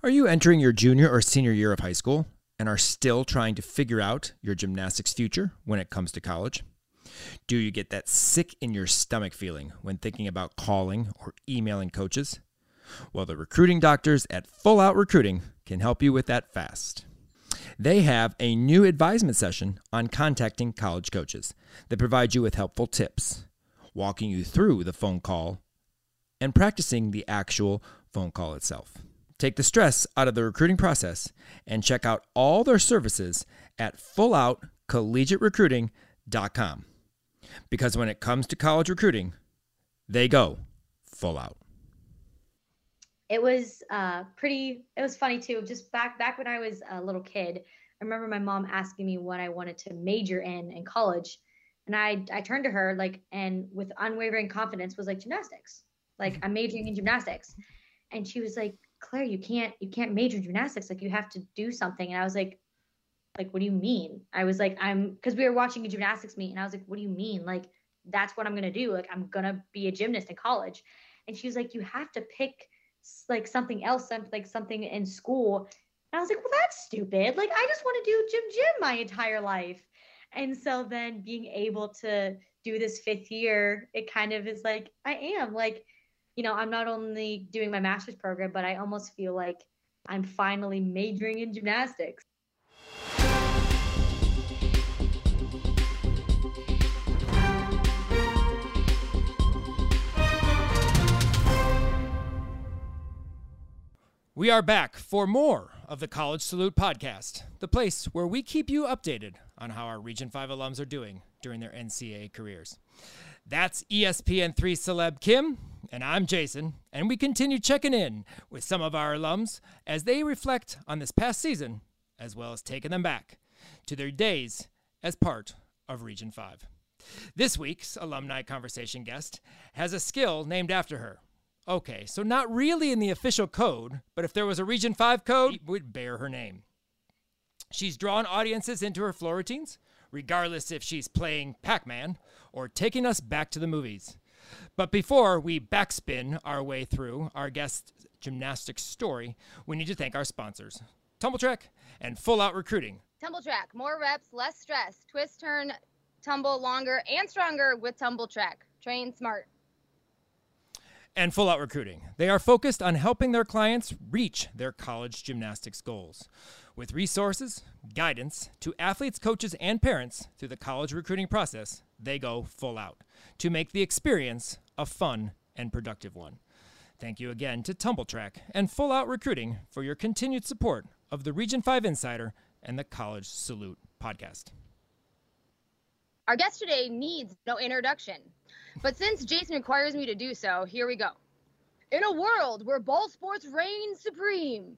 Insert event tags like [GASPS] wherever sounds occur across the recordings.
Are you entering your junior or senior year of high school and are still trying to figure out your gymnastics future when it comes to college? Do you get that sick in your stomach feeling when thinking about calling or emailing coaches? Well, the recruiting doctors at Full Out Recruiting can help you with that fast. They have a new advisement session on contacting college coaches that provides you with helpful tips, walking you through the phone call and practicing the actual phone call itself. Take the stress out of the recruiting process and check out all their services at fulloutcollegiaterecruiting.com. Because when it comes to college recruiting, they go full out. It was uh, pretty. It was funny too. Just back back when I was a little kid, I remember my mom asking me what I wanted to major in in college, and I I turned to her like and with unwavering confidence was like gymnastics. Like I'm majoring in gymnastics, and she was like, Claire, you can't you can't major in gymnastics. Like you have to do something. And I was like, like what do you mean? I was like, I'm because we were watching a gymnastics meet, and I was like, what do you mean? Like that's what I'm gonna do. Like I'm gonna be a gymnast in college. And she was like, you have to pick like something else, like something in school. And I was like, well, that's stupid. Like I just want to do gym gym my entire life. And so then being able to do this fifth year, it kind of is like I am like you know, I'm not only doing my master's program, but I almost feel like I'm finally majoring in gymnastics. We are back for more of the College Salute podcast, the place where we keep you updated on how our Region 5 alums are doing during their NCAA careers. That's ESPN3 celeb Kim and I'm Jason, and we continue checking in with some of our alums as they reflect on this past season, as well as taking them back to their days as part of Region 5. This week's alumni conversation guest has a skill named after her. Okay, so not really in the official code, but if there was a Region 5 code, it would bear her name. She's drawn audiences into her floor routines, regardless if she's playing Pac Man or taking us back to the movies. But before we backspin our way through our guest gymnastics story, we need to thank our sponsors, Tumbl Trak and Full Out Recruiting. Tumbl Trak, more reps, less stress. Twist, turn, tumble longer and stronger with Tumbl Trak. Train smart. And Full Out Recruiting. They are focused on helping their clients reach their college gymnastics goals. With resources, guidance to athletes, coaches, and parents through the college recruiting process, they go full out to make the experience a fun and productive one. Thank you again to Tumbl Trak and Full Out Recruiting for your continued support of the Region 5 Insider and the College Salute podcast. Our guest today needs no introduction, but since Jason requires me to do so, here we go. In a world where ball sports reign supreme,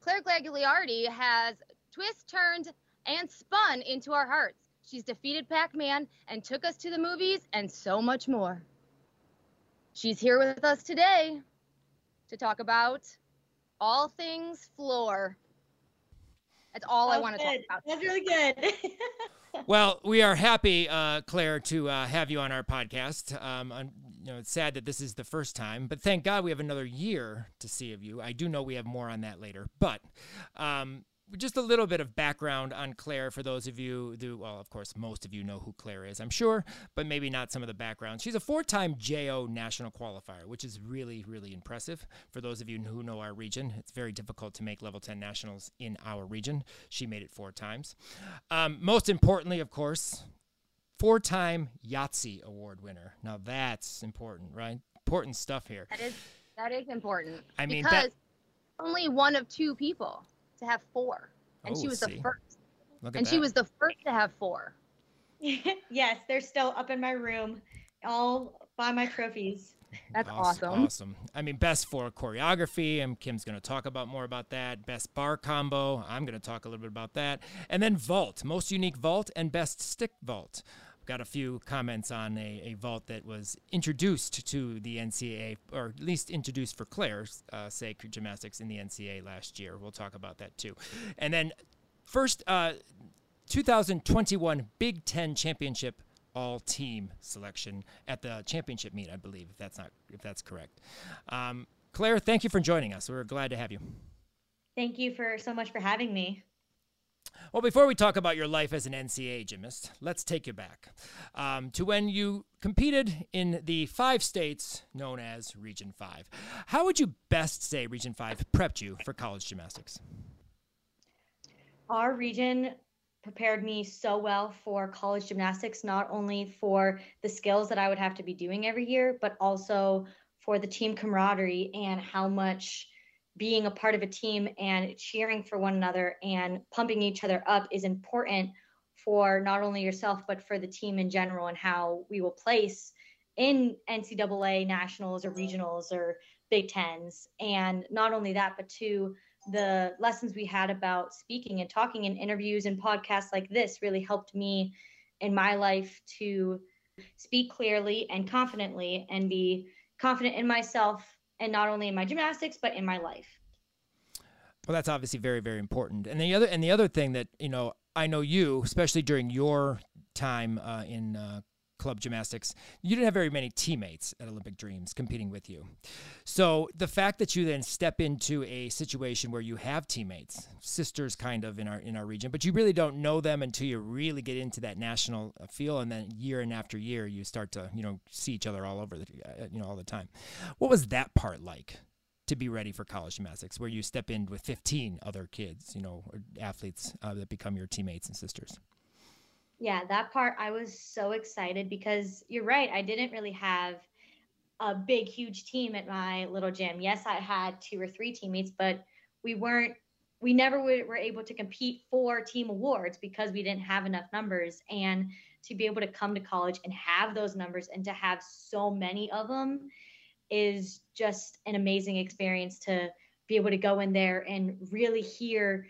Claire Gagliardi has twist, turned, and spun into our hearts. She's defeated Pac Man and took us to the movies and so much more. She's here with us today to talk about all things floor. That's all I want to talk about. That's really good. [LAUGHS] well, we are happy, uh, Claire, to uh, have you on our podcast. Um, you know, it's sad that this is the first time, but thank God we have another year to see of you. I do know we have more on that later, but um, just a little bit of background on Claire for those of you who, well, of course, most of you know who Claire is, I'm sure, but maybe not some of the background. She's a four time JO national qualifier, which is really, really impressive. For those of you who know our region, it's very difficult to make level 10 nationals in our region. She made it four times. Um, most importantly, of course, four time Yahtzee award winner. Now that's important, right? Important stuff here. That is, that is important. I mean, because that, only one of two people to have four, and oh, she was see. the first. Look at and that. she was the first to have four. [LAUGHS] yes, they're still up in my room, all by my trophies. That's awesome. awesome. Awesome. I mean, best for choreography, and Kim's going to talk about more about that. Best bar combo, I'm going to talk a little bit about that. And then vault, most unique vault, and best stick vault. Got a few comments on a, a vault that was introduced to the NCAA, or at least introduced for Claire's uh, sake gymnastics in the NCAA last year. We'll talk about that too. And then first, uh, 2021 Big Ten Championship all team selection at the championship meet, I believe, if that's not if that's correct. Um, Claire, thank you for joining us. We're glad to have you. Thank you for so much for having me. Well, before we talk about your life as an NCAA gymnast, let's take you back um, to when you competed in the five states known as Region 5. How would you best say Region 5 prepped you for college gymnastics? Our region prepared me so well for college gymnastics, not only for the skills that I would have to be doing every year, but also for the team camaraderie and how much being a part of a team and cheering for one another and pumping each other up is important for not only yourself but for the team in general and how we will place in NCAA nationals or regionals or Big Tens. And not only that, but to the lessons we had about speaking and talking in interviews and podcasts like this really helped me in my life to speak clearly and confidently and be confident in myself and not only in my gymnastics but in my life. Well, that's obviously very, very important. And the other and the other thing that you know, I know you, especially during your time uh, in uh, club gymnastics, you didn't have very many teammates at Olympic Dreams competing with you. So the fact that you then step into a situation where you have teammates, sisters kind of in our in our region, but you really don't know them until you really get into that national uh, feel, and then year and after year, you start to you know see each other all over the uh, you know all the time. What was that part like? to be ready for college gymnastics, where you step in with 15 other kids, you know, athletes uh, that become your teammates and sisters. Yeah, that part I was so excited because you're right. I didn't really have a big, huge team at my little gym. Yes, I had two or three teammates, but we weren't, we never were able to compete for team awards because we didn't have enough numbers. And to be able to come to college and have those numbers and to have so many of them is just an amazing experience to be able to go in there and really hear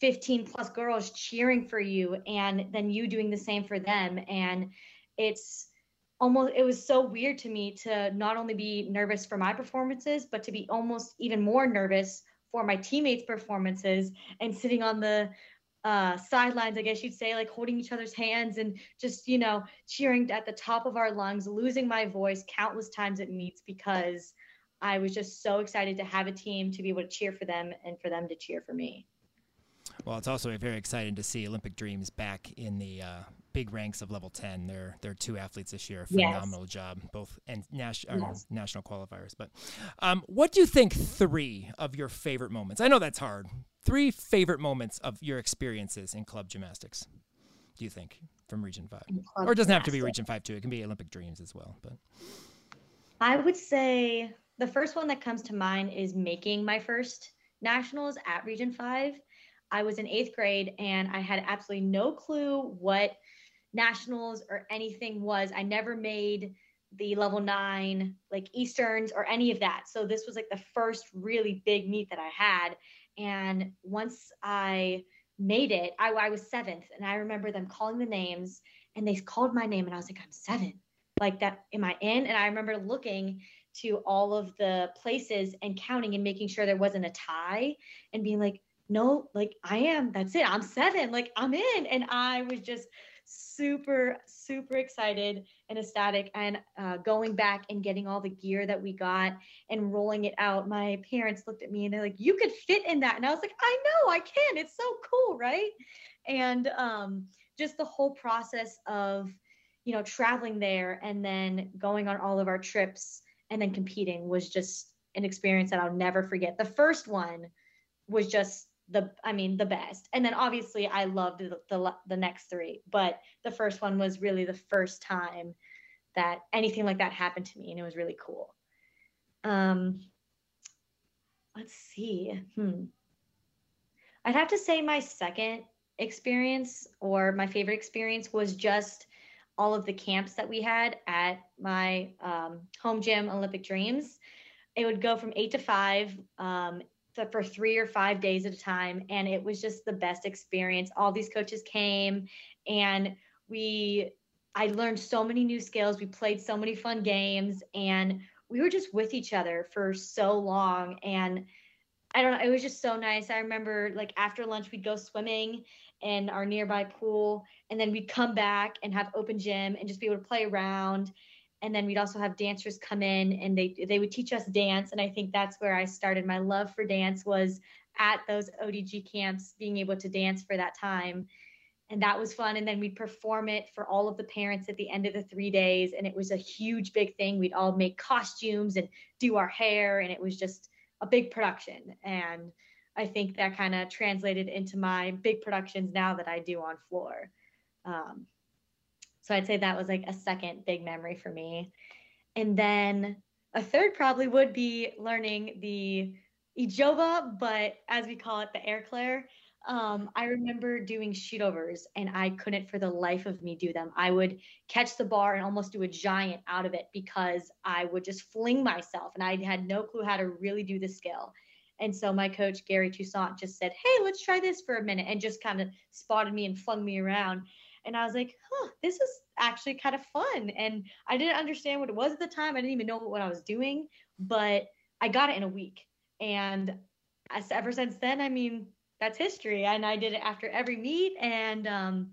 15 plus girls cheering for you and then you doing the same for them and it's almost it was so weird to me to not only be nervous for my performances but to be almost even more nervous for my teammates performances and sitting on the uh, sidelines, I guess you'd say, like holding each other's hands and just, you know, cheering at the top of our lungs, losing my voice countless times at meets because I was just so excited to have a team to be able to cheer for them and for them to cheer for me. Well, it's also very exciting to see Olympic Dreams back in the uh, big ranks of level 10. They're, they're two athletes this year. Phenomenal yes. job, both and nas- yes. national qualifiers. But um, what do you think three of your favorite moments? I know that's hard. Three favorite moments of your experiences in club gymnastics, do you think, from Region 5? Or it doesn't have to be Region 5, too. It can be Olympic Dreams as well. But I would say the first one that comes to mind is making my first nationals at Region 5. I was in eighth grade and I had absolutely no clue what nationals or anything was. I never made the level nine, like Easterns or any of that. So this was like the first really big meet that I had. And once I made it, I, I was seventh. And I remember them calling the names and they called my name and I was like, I'm seven. Like that, am I in? And I remember looking to all of the places and counting and making sure there wasn't a tie and being like, no, like I am. That's it. I'm seven. Like I'm in. And I was just super, super excited and ecstatic. And uh, going back and getting all the gear that we got and rolling it out, my parents looked at me and they're like, You could fit in that. And I was like, I know I can. It's so cool. Right. And um, just the whole process of, you know, traveling there and then going on all of our trips and then competing was just an experience that I'll never forget. The first one was just the I mean the best. And then obviously I loved the, the the next three, but the first one was really the first time that anything like that happened to me and it was really cool. Um let's see. Hmm. I'd have to say my second experience or my favorite experience was just all of the camps that we had at my um, home gym Olympic Dreams. It would go from eight to five. Um, for three or five days at a time. And it was just the best experience. All these coaches came and we, I learned so many new skills. We played so many fun games and we were just with each other for so long. And I don't know, it was just so nice. I remember like after lunch, we'd go swimming in our nearby pool and then we'd come back and have open gym and just be able to play around and then we'd also have dancers come in and they they would teach us dance. And i think that's where i started. My love for dance was at those odg camps being able to dance for that time. And that was fun. And then we'd perform it for all of the parents at the end of the three days. And it was a huge big thing. We'd all make costumes and do our hair. And it was just a big production. And i think that kind of translated into my big productions now that i do on floor. Um, so I'd say that was like a second big memory for me. And then a third probably would be learning the Ezhova, but as we call it, the air claire. Um, I remember doing shootovers and I couldn't for the life of me do them. I would catch the bar and almost do a giant out of it because I would just fling myself and I had no clue how to really do the skill. And so my coach, Gary Toussaint, just said, Hey, let's try this for a minute and just kind of spotted me and flung me around. And I was like, huh, this is actually kind of fun. And I didn't understand what it was at the time. I didn't even know what I was doing, but I got it in a week. And as, ever since then, I mean, that's history. And I did it after every meet. And, um,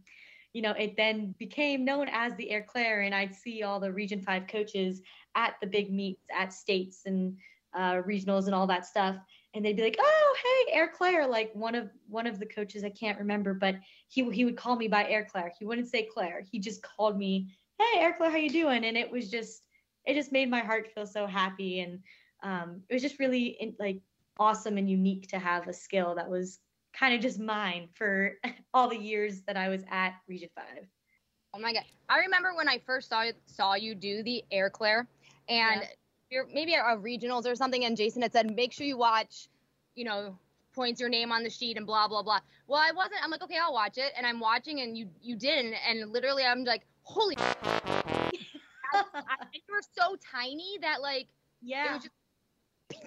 you know, it then became known as the Air Claire. And I'd see all the Region 5 coaches at the big meets at states and uh, regionals and all that stuff and they'd be like, "Oh, hey, Air Claire," like one of one of the coaches I can't remember, but he he would call me by Air Claire. He wouldn't say Claire. He just called me, "Hey, Air Claire, how you doing?" And it was just it just made my heart feel so happy, and um, it was just really like awesome and unique to have a skill that was kind of just mine for [LAUGHS] all the years that I was at Region Five. Oh my god! I remember when I first saw saw you do the Air Claire, and yeah you're maybe a regionals or something, and Jason had said, make sure you watch, you know, points your name on the sheet and blah blah blah. Well, I wasn't. I'm like, okay, I'll watch it, and I'm watching, and you you didn't, and literally, I'm like, holy. I, I, you were so tiny that like yeah. Just, [LAUGHS]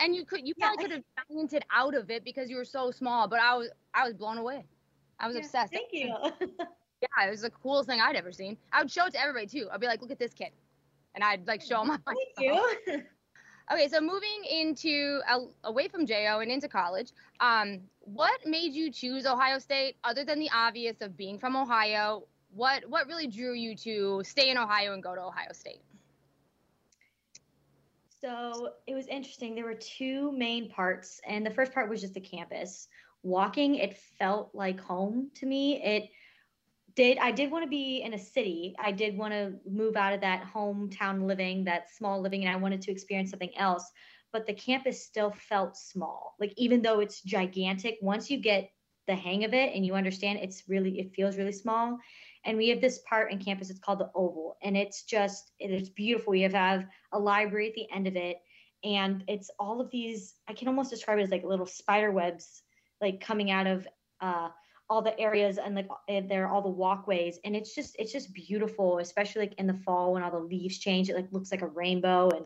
and you could you probably yeah. could have fainted out of it because you were so small, but I was I was blown away. I was yeah, obsessed. Thank you. [LAUGHS] yeah, it was the coolest thing I'd ever seen. I would show it to everybody too. I'd be like, look at this kid and I'd like show them on my Thank you. [LAUGHS] okay, so moving into uh, away from JO and into college, um, what made you choose Ohio State other than the obvious of being from Ohio? What what really drew you to stay in Ohio and go to Ohio State? So it was interesting. There were two main parts, and the first part was just the campus. Walking, it felt like home to me. It did I did want to be in a city. I did want to move out of that hometown living, that small living, and I wanted to experience something else. But the campus still felt small. Like even though it's gigantic, once you get the hang of it and you understand it's really it feels really small. And we have this part in campus, it's called the Oval, and it's just it's beautiful. You have a library at the end of it, and it's all of these, I can almost describe it as like little spider webs like coming out of uh all the areas and like there all the walkways. And it's just it's just beautiful especially like in the fall when all the leaves change it like looks like a rainbow. And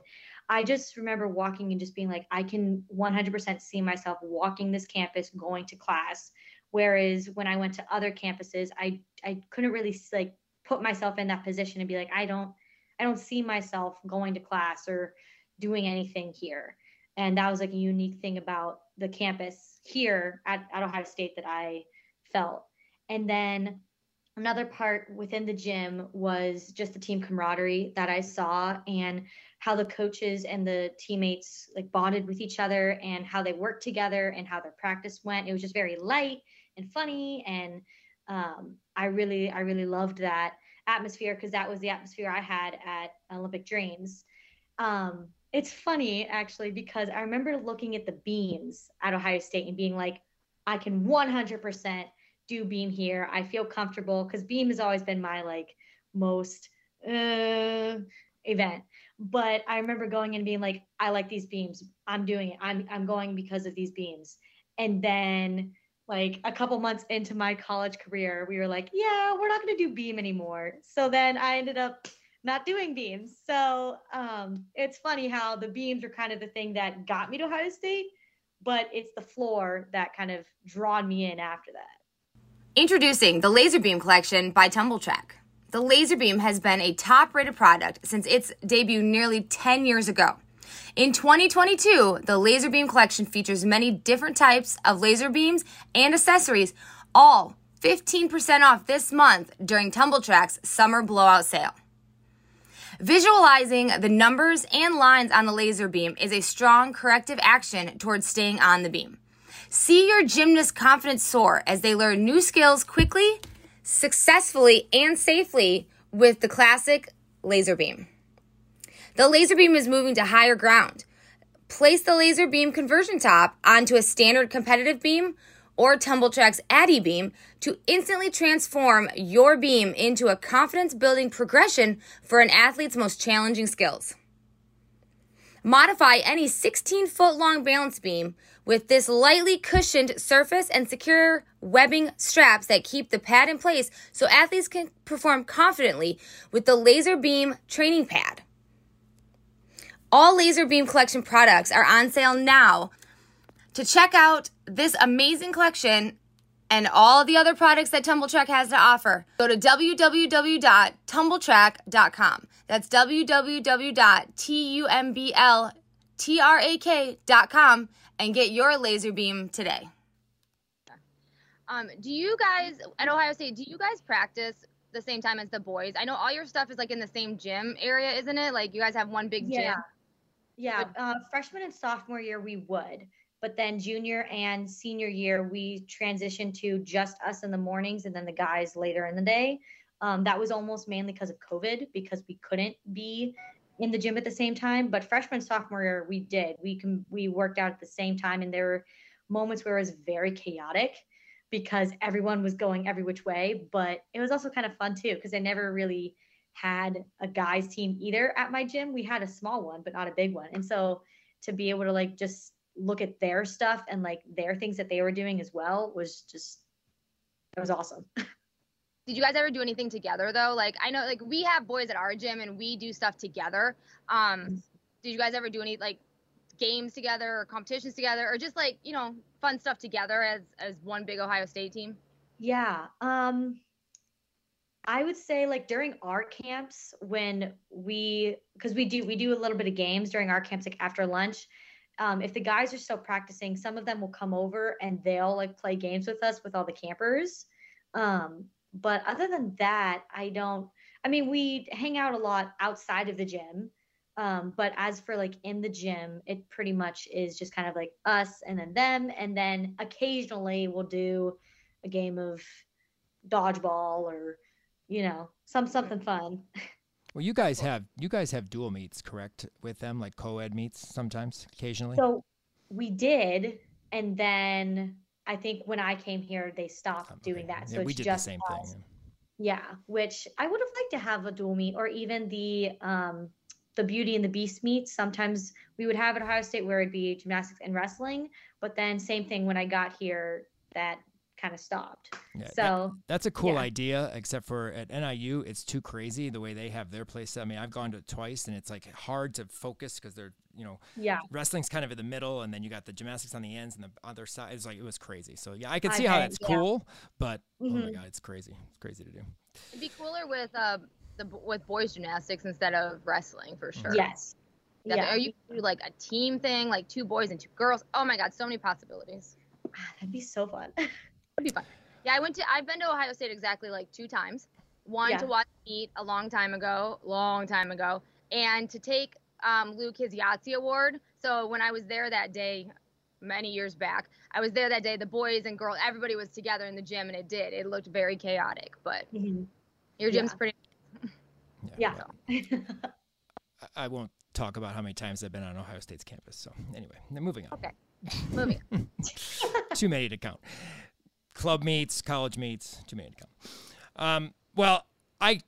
i just remember walking and just being like i can 100% see myself walking this campus going to class. Whereas when i went to other campuses i i couldn't really like put myself in that position and be like i don't i don't see myself going to class or doing anything here. And that was like a unique thing about the campus here at, at ohio state that i felt. And then another part within the gym was just the team camaraderie that I saw and how the coaches and the teammates like bonded with each other and how they worked together and how their practice went. It was just very light and funny and um, I really I really loved that atmosphere because that was the atmosphere I had at Olympic Dreams. Um, it's funny actually because I remember looking at the beams at Ohio State and being like, I can 100% do beam here. I feel comfortable because beam has always been my like most uh, event. But I remember going and being like, I like these beams. I'm doing it. I'm I'm going because of these beams. And then like a couple months into my college career, we were like, yeah, we're not going to do beam anymore. So then I ended up not doing beams. So um, it's funny how the beams are kind of the thing that got me to Ohio State, but it's the floor that kind of drawn me in after that. Introducing the Laserbeam collection by Tumbl Trak. The Laserbeam has been a top rated product since its debut nearly 10 years ago. In 2022, the Laserbeam collection features many different types of laser beams and accessories, all 15% off this month during Tumbl Trak's summer blowout sale. Visualizing the numbers and lines on the laser beam is a strong corrective action towards staying on the beam. See your gymnast confidence soar as they learn new skills quickly, successfully, and safely with the classic laser beam. The laser beam is moving to higher ground. Place the laser beam conversion top onto a standard competitive beam or Tumbl Trak's Addy beam to instantly transform your beam into a confidence building progression for an athlete's most challenging skills. Modify any 16 foot long balance beam with this lightly cushioned surface and secure webbing straps that keep the pad in place so athletes can perform confidently with the laser beam training pad. All Laser Beam Collection products are on sale now to check out this amazing collection and all the other products that Tumbl Trak has to offer, go to www.tumbletrak.com. That's www.tumbletrak.com and get your laser beam today. Um, do you guys at Ohio State? Do you guys practice the same time as the boys? I know all your stuff is like in the same gym area, isn't it? Like you guys have one big Yeah. gym. Yeah, uh, freshman and sophomore year we would, but then junior and senior year we transitioned to just us in the mornings and then the guys later in the day. Um, that was almost mainly because of COVID because we couldn't be in the gym at the same time. But freshman sophomore year we did. We can we worked out at the same time, and there were moments where it was very chaotic because everyone was going every which way. But it was also kind of fun too because I never really had a guys team either at my gym. We had a small one, but not a big one. And so to be able to like just look at their stuff and like their things that they were doing as well was just it was awesome. [LAUGHS] Did you guys ever do anything together though? Like I know like we have boys at our gym and we do stuff together. Um did you guys ever do any like games together or competitions together or just like, you know, fun stuff together as as one big Ohio State team? Yeah. Um I would say like during our camps when we because we do we do a little bit of games during our camps like after lunch. Um, if the guys are still practicing, some of them will come over and they'll like play games with us with all the campers. Um, but other than that, I don't I mean we hang out a lot outside of the gym. Um, but as for like in the gym, it pretty much is just kind of like us and then them, and then occasionally we'll do a game of dodgeball or you know some something fun. [LAUGHS] Well, you guys have you guys have dual meets, correct? With them, like co-ed meets sometimes, occasionally. So we did, and then I think when I came here, they stopped doing okay. that. Yeah, So we did just the same us. thing. Yeah, which I would have liked to have a dual meet or even the um the Beauty and the Beast meet. Sometimes we would have at Ohio State where it'd be gymnastics and wrestling, but then same thing when I got here, that kind of stopped. Yeah, that- So That's a cool Yeah. idea, except for at NIU, it's too crazy the way they have their place. I mean, I've gone to it twice, and it's like hard to focus because they're, you know, yeah, wrestling's kind of in the middle, and then you got the gymnastics on the ends and the other side. It's like it was crazy. So yeah, I can I see how that's yeah. cool, but oh my Mhm. god, it's crazy. It's crazy to do. It'd be cooler with uh the with boys gymnastics instead of wrestling for sure. yes, Definitely. yeah, Or you do like a team thing, like two boys and two girls. Oh my god, so many possibilities. that'd be so fun. [LAUGHS] It'd be fun. Yeah, I went to I've been to Ohio State exactly like two times. One Yeah. to watch meet a long time ago, long time ago, and to take um, Luke his Yahtzee award. So when I was there that day, many years back, I was there that day. The boys and girls, everybody was together in the gym, and it did. It looked very chaotic, but Mhm. your gym's Yeah. pretty. Yeah. [LAUGHS] I- I won't talk about how many times I've been on Ohio State's campus. So anyway, then moving on. Okay. Moving. [LAUGHS] too many to count. Club meets, college meets, too many to count. Um, well, I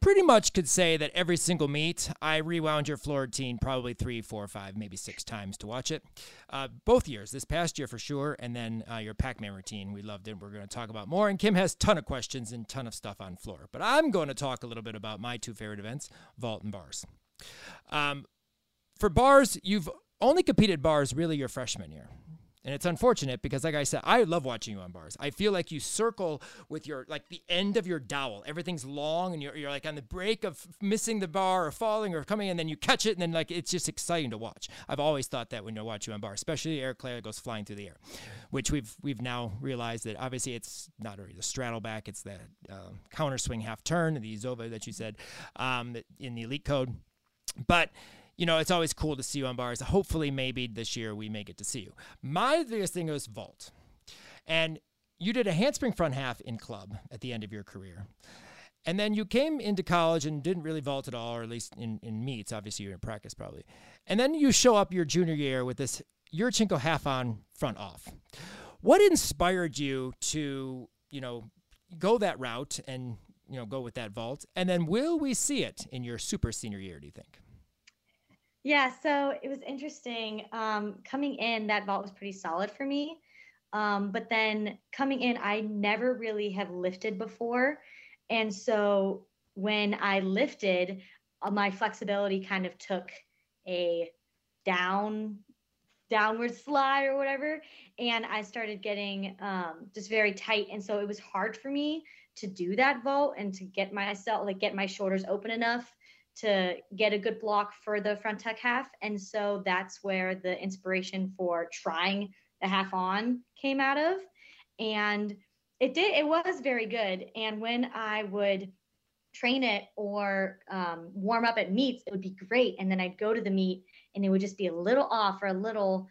pretty much could say that every single meet, I rewound your floor routine probably three, four, five, maybe six times to watch it. Uh, both years, this past year for sure, and then uh, your Pac-Man routine, we loved it. We're going to talk about more, and Kim has ton of questions and ton of stuff on floor. But I'm going to talk a little bit about my two favorite events, vault and bars. Um, for bars, you've only competed bars really your freshman year. And it's unfortunate because, like I said, I love watching you on bars. I feel like you circle with your, like the end of your dowel. Everything's long and you're, you're like on the break of missing the bar or falling or coming and then you catch it and then like it's just exciting to watch. I've always thought that when you watch you on bar, especially Air Claire goes flying through the air, which we've we've now realized that obviously it's not really the straddle back, it's the uh, counter swing half turn, the Ezhova that you said um, in the elite code. But you know, it's always cool to see you on bars. Hopefully, maybe this year we may get to see you. My biggest thing was vault. And you did a handspring front half in club at the end of your career. And then you came into college and didn't really vault at all, or at least in, in meets. Obviously, you're in practice probably. And then you show up your junior year with this Yurchenko half on front off. What inspired you to, you know, go that route and, you know, go with that vault? And then will we see it in your super senior year, do you think? Yeah, so it was interesting. Um, coming in, that vault was pretty solid for me. Um, but then coming in, I never really have lifted before. And so when I lifted, uh, my flexibility kind of took a down downward slide or whatever and i started getting um, just very tight and so it was hard for me to do that vault and to get myself like get my shoulders open enough to get a good block for the front tuck half. And so that's where the inspiration for trying the half on came out of. And it did, it was very good. And when I would train it or um, warm up at meets, it would be great. And then I'd go to the meet and it would just be a little off or a little,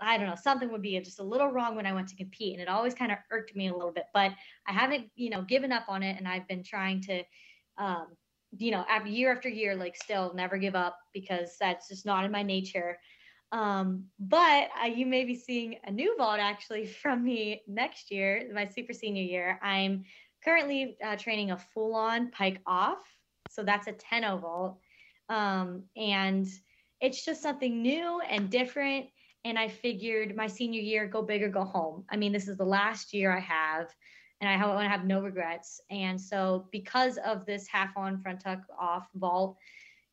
I don't know, something would be just a little wrong when I went to compete. And it always kind of irked me a little bit, but I haven't, you know, given up on it. And I've been trying to, um, you know, after year after year, like still never give up because that's just not in my nature. Um, but uh, you may be seeing a new vault actually [LAUGHS] from me next year, my super senior year. I'm currently uh, training a full on pike off. So that's a 10 vault. Um, and it's just something new and different. And I figured my senior year, go big or go home. I mean, this is the last year I have and I want to have no regrets. And so, because of this half on front tuck off vault,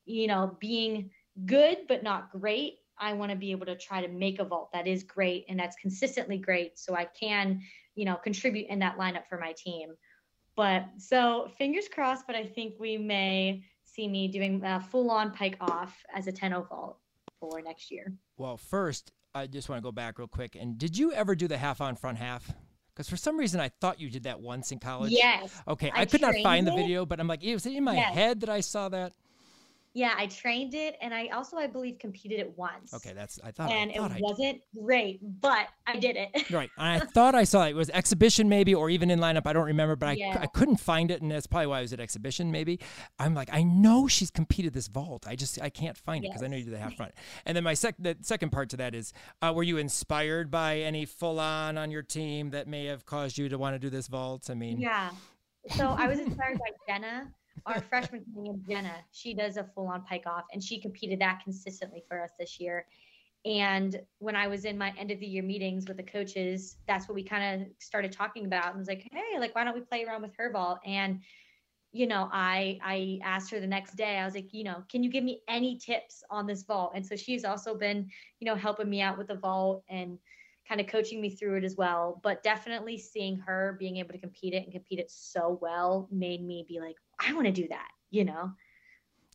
you know, being good but not great, I want to be able to try to make a vault that is great and that's consistently great, so I can, you know, contribute in that lineup for my team. But so fingers crossed, but I think we may see me doing a full on pike off as a 10 vault for next year. Well, first, I just want to go back real quick. And did you ever do the half on front half? Because for some reason I thought you did that once in college. Yes. Okay, I, I could not find it. the video, but I'm like, it was it in my yes. head that I saw that? Yeah, I trained it, and I also, I believe, competed it once. Okay, that's I thought. And I thought it wasn't great, but I did it. [LAUGHS] right, and I thought I saw it. it. was exhibition maybe, or even in lineup. I don't remember, but yeah. I I couldn't find it, and that's probably why I was at exhibition. Maybe I'm like, I know she's competed this vault. I just I can't find yes. it because I know you did the half [LAUGHS] front. And then my sec the second part to that is, uh, were you inspired by any full on on your team that may have caused you to want to do this vault? I mean, yeah. So I was inspired by Jenna our freshman named Jenna, she does a full on pike off and she competed that consistently for us this year. And when I was in my end of the year meetings with the coaches, that's what we kind of started talking about and was like, hey, like, why don't we play around with her vault? And, you know, I I asked her the next day, I was like, you know, can you give me any tips on this vault? And so she's also been, you know, helping me out with the vault and kind of coaching me through it as well. But definitely seeing her being able to compete it and compete it so well made me be like, I want to do that, you know?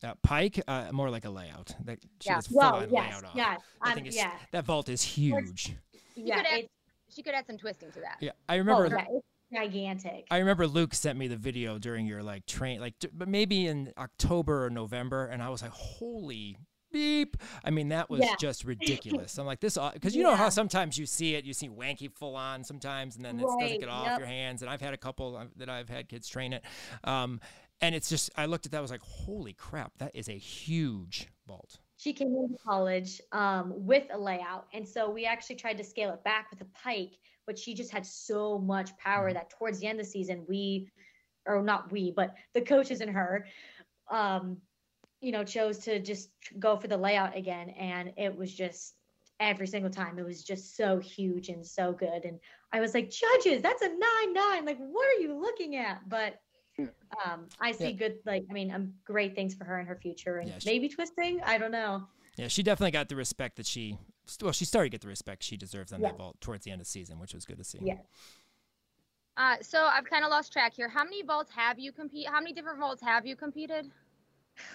Uh, Pike, uh, more like a layout. That she yeah. well, yes, yes, I think yeah. That vault is huge. Yeah, could add, she could add some twisting to that. Yeah, I remember. Oh, yeah, it's gigantic. I remember Luke sent me the video during your like train, like, but maybe in October or November, and I was like, "Holy beep. I mean, that was yeah. just ridiculous. I'm like, this, because you yeah. know how sometimes you see it, you see wanky full on sometimes, and then it right. doesn't get off yep. your hands. And I've had a couple that I've had kids train it. Um, and it's just, I looked at that, I was like, holy crap, that is a huge vault. She came into college um, with a layout. And so we actually tried to scale it back with a pike, but she just had so much power mm-hmm. that towards the end of the season, we, or not we, but the coaches and her, um, you know, chose to just go for the layout again. And it was just every single time. It was just so huge and so good. And I was like, judges, that's a nine nine. Like, what are you looking at? But um, I see yeah. good, like, I mean, um, great things for her in her future and yeah, she, maybe twisting. I don't know. Yeah, she definitely got the respect that she well, she started to get the respect she deserves on Yeah. that vault towards the end of the season, which was good to see. Yeah. Uh, so I've kind of lost track here. How many vaults have you compete? How many different vaults have you competed? [LAUGHS]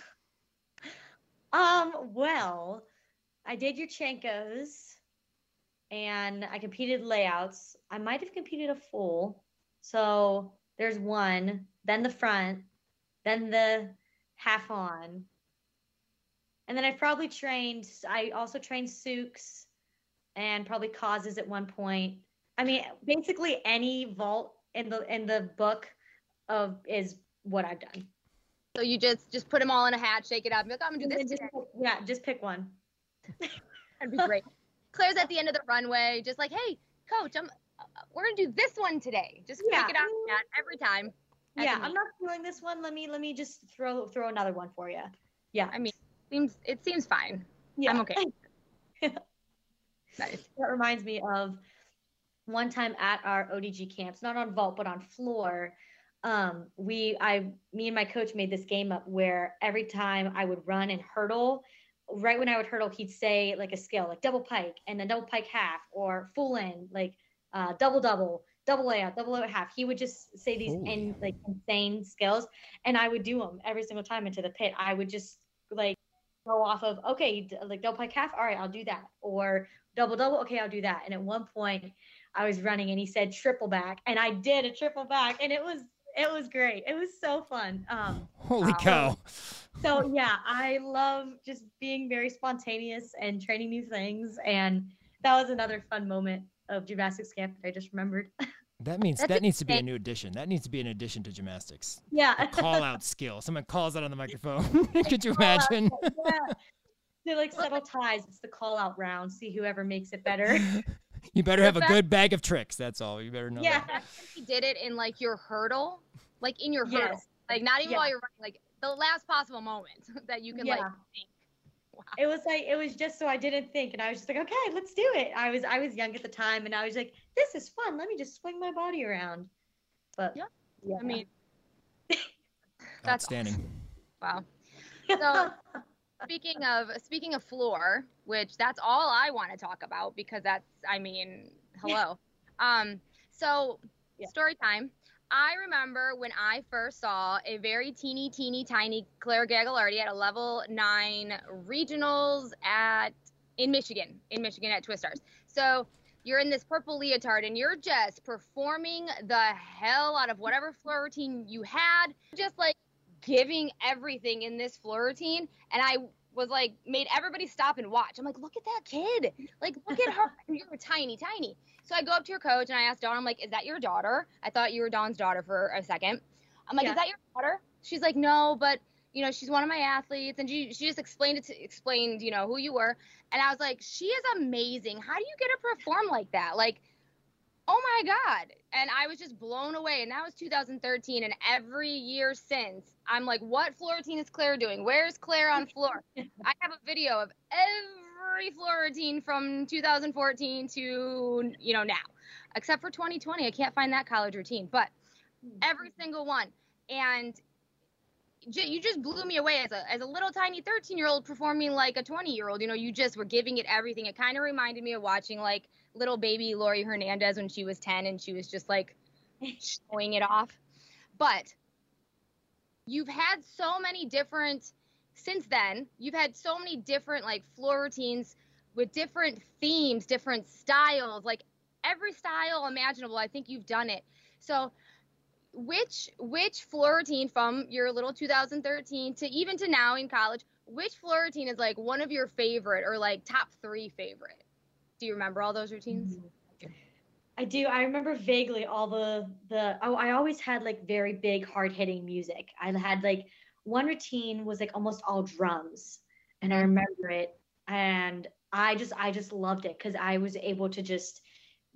Um, well, I did Yurchenko's and I competed layouts. I might have competed a full. So there's one, then the front, then the half on. And then I've probably trained, I also trained Sukes and probably causes at one point. I mean, basically any vault in the in the book of is what I've done. So you just just put them all in a hat, shake it up, like, I'm gonna do this Just- today. yeah, just pick one. [LAUGHS] That'd be great. Claire's at the end of the runway, just like, hey, coach, I'm we're gonna do this one today. Just Yeah. pick it out of the hat every time. Yeah i'm not feeling this one let me let me just throw throw another one for you yeah I mean, seems it seems fine. yeah I'm okay. [LAUGHS] Nice. that reminds me of one time at our odg camps not on vault but on floor um we i me and my coach made this game up where every time i would run and hurdle right when i would hurdle he'd say like a skill like double pike and then double pike half or full in like uh double double double layout double layout half. He would just say these in like insane skills and i would do them every single time into the pit. I would just like go off of okay like double pike half? All right i'll do that. Or double double? Okay i'll do that. And at one point i was running and he said triple back. And i did a triple back and it was it was great. It was so fun. Um Holy Wow. cow! so yeah i love just being very spontaneous and training new things and that was another fun moment of gymnastics camp that i just remembered [LAUGHS] That means That's that needs to be a new addition. That needs to be an addition to gymnastics. yeah A [LAUGHS] call out skill. Someone calls out on the microphone. [LAUGHS] Could you imagine? [LAUGHS] yeah. To like settle ties, it's the call out round. See whoever makes it better. You better have a good bag of tricks. That's all. You better know. Yeah. that. He did it in like your hurdle, like in your hurdle, like not even Yeah. while you're running, like the last possible moment that you can like think. Wow. It was like it was just so I didn't think, and I was just like, okay, let's do it. I was I was young at the time, and I was like, this is fun. Let me just swing my body around. But Yeah. yeah. I mean, [LAUGHS] That's Outstanding. wow. [LAUGHS] So speaking of speaking of floor, which that's all I want to talk about because that's I mean, hello. [LAUGHS] Um so Yeah. story time. I remember when I first saw a very teeny teeny tiny Claire Gagliardi at a level 9 regionals at in Michigan, in Michigan at Twistars. So you're in this purple leotard and you're just performing the hell out of whatever floor routine you had, just like giving everything in this floor routine. And I was like, made everybody stop and watch. I'm like, look at that kid. Like, look at her. [LAUGHS] You're tiny, tiny. So I go up to your coach and I asked Dawn, I'm like, is that your daughter? I thought you were Dawn's daughter for a second. I'm like, Yeah. is that your daughter? She's like, no, but you know, she's one of my athletes, and she she just explained it to explained, you know, who you were. And I was like, she is amazing. How do you get her to perform like that? Like, oh my God. And I was just blown away. And that was 2013. And every year since, I'm like, what floor routine is Claire doing? Where's Claire on floor? [LAUGHS] I have a video of every floor routine from 2014 to, you know, now, except for 2020. I can't find that college routine, but every hmm. single one. And you just blew me away as a as a little tiny 13 year old performing like a 20 year old. You know, you just were giving it everything. It kind of reminded me of watching like little baby Laurie Hernandez when she was 10 and she was just like [LAUGHS] showing it off. But you've had so many different since then. You've had so many different like floor routines with different themes, different styles, like every style imaginable. I think you've done it. So which which floor routine from your little 2013 to even to now in college which floor routine is like one of your favorite or like top three favorite do you remember all those routines mm-hmm. I do. I remember vaguely all the the. Oh, I always had like very big, hard hitting music. I had like one routine was like almost all drums, and I remember it, and I just I just loved it because I was able to just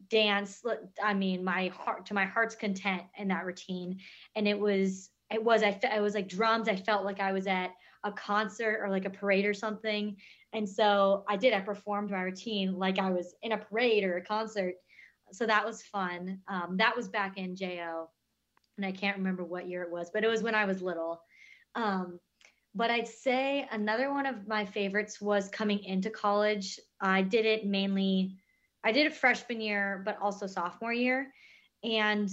dance. I mean, my heart to my heart's content in that routine, and it was it was I it was like drums. I felt like I was at a concert or like a parade or something, and so I did. I performed my routine like I was in a parade or a concert so that was fun. Um, that was back in JO, and I can't remember what year it was, but it was when I was little. Um, but I'd say another one of my favorites was coming into college. I did it mainly, I did it freshman year, but also sophomore year. And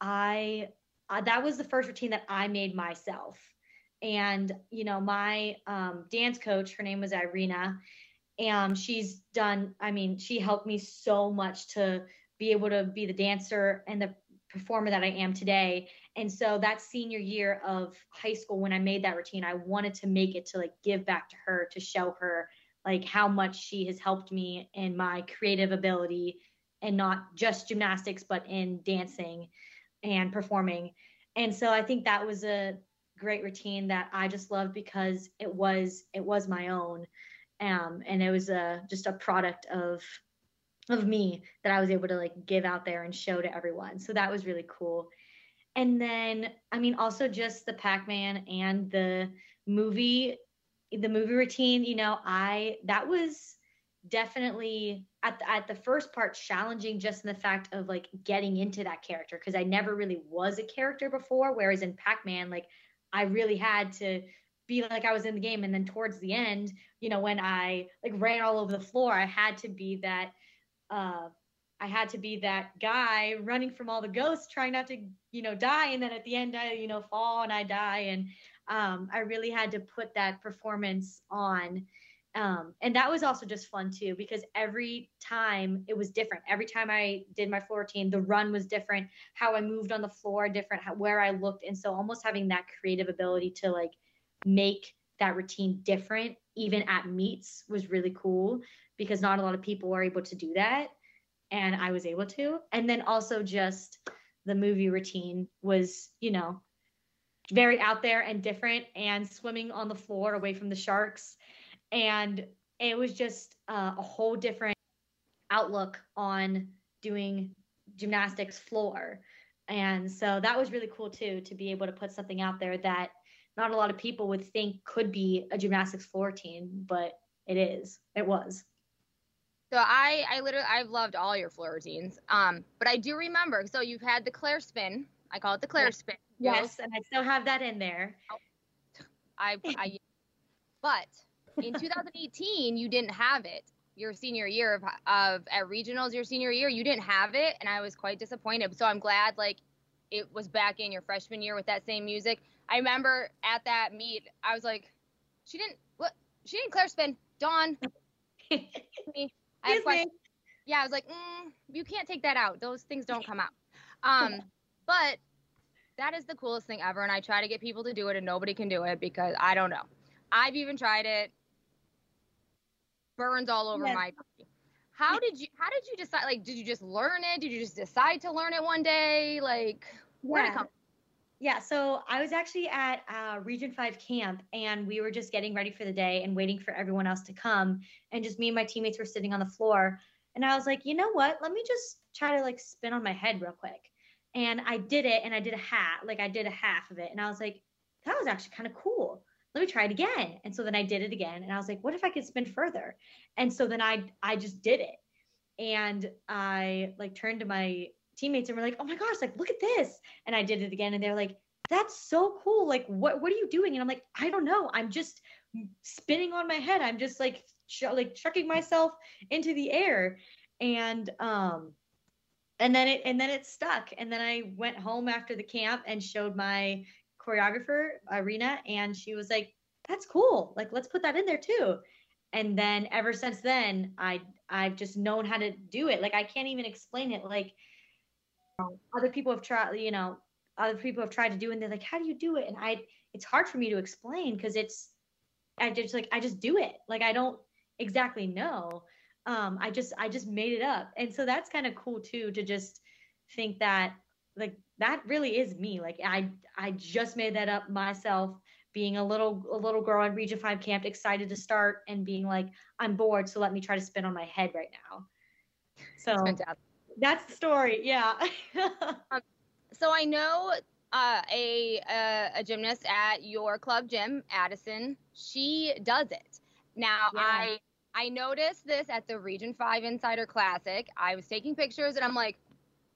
I, uh, that was the first routine that I made myself. And, you know, my um, dance coach, her name was Irina, and she's done, I mean, she helped me so much to be able to be the dancer and the performer that I am today. And so that senior year of high school, when I made that routine, I wanted to make it to like give back to her to show her like how much she has helped me in my creative ability and not just gymnastics, but in dancing and performing. And so I think that was a great routine that I just loved because it was it was my own. Um, and it was a just a product of of me that I was able to like give out there and show to everyone. So that was really cool. And then, I mean, also just the Pac Man and the movie, the movie routine, you know, I, that was definitely at the, at the first part challenging just in the fact of like getting into that character because I never really was a character before. Whereas in Pac Man, like I really had to be like I was in the game. And then towards the end, you know, when I like ran all over the floor, I had to be that uh, I had to be that guy running from all the ghosts, trying not to, you know, die. And then at the end, I, you know, fall and I die. And um, I really had to put that performance on. Um, and that was also just fun too, because every time it was different. Every time I did my floor routine, the run was different, how I moved on the floor, different, how, where I looked. And so almost having that creative ability to like make that routine different, even at meets, was really cool because not a lot of people were able to do that and I was able to. And then also just the movie routine was, you know, very out there and different and swimming on the floor away from the sharks. And it was just uh, a whole different outlook on doing gymnastics floor. And so that was really cool too to be able to put something out there that not a lot of people would think could be a gymnastics floor team but it is it was so I, I literally, I've loved all your floor routines. Um, but I do remember. So you've had the Claire spin. I call it the Claire yes. spin. Yes, and I still have that in there. I, I, but in 2018 you didn't have it. Your senior year of, of at regionals, your senior year, you didn't have it, and I was quite disappointed. So I'm glad like it was back in your freshman year with that same music. I remember at that meet, I was like, she didn't what? She didn't Claire spin. Dawn. [LAUGHS] me. I had questions. Yeah, I was like, mm, you can't take that out. Those things don't come out. [LAUGHS] Um, but that is the coolest thing ever, and I try to get people to do it, and nobody can do it because I don't know. I've even tried it. Burns all over yes. my body. How did you? How did you decide? Like, did you just learn it? Did you just decide to learn it one day? Like, where yeah. did it come? Yeah, so I was actually at uh, Region 5 camp and we were just getting ready for the day and waiting for everyone else to come. And just me and my teammates were sitting on the floor. And I was like, you know what? Let me just try to like spin on my head real quick. And I did it and I did a hat, like I did a half of it. And I was like, that was actually kind of cool. Let me try it again. And so then I did it again. And I was like, what if I could spin further? And so then I I just did it. And I like turned to my teammates and we were like, "Oh my gosh, like look at this!" And I did it again, and they're like, "That's so cool! Like, what what are you doing?" And I'm like, "I don't know. I'm just spinning on my head. I'm just like like chucking myself into the air." And um, and then it and then it stuck. And then I went home after the camp and showed my choreographer Irina, and she was like, "That's cool. Like, let's put that in there too." And then ever since then, I I've just known how to do it. Like I can't even explain it. Like other people have tried, you know, other people have tried to do, and they're like, "How do you do it?" And I, it's hard for me to explain because it's, I just like I just do it. Like I don't exactly know. Um, I just I just made it up, and so that's kind of cool too to just think that like that really is me. Like I I just made that up myself being a little a little girl at Region 5 camp excited to start and being like I'm bored so let me try to spin on my head right now. So that's the story. Yeah. [LAUGHS] um, so I know uh, a, a, a gymnast at your club gym, Addison. She does it. Now yeah. I I noticed this at the Region Five Insider Classic. I was taking pictures and I'm like,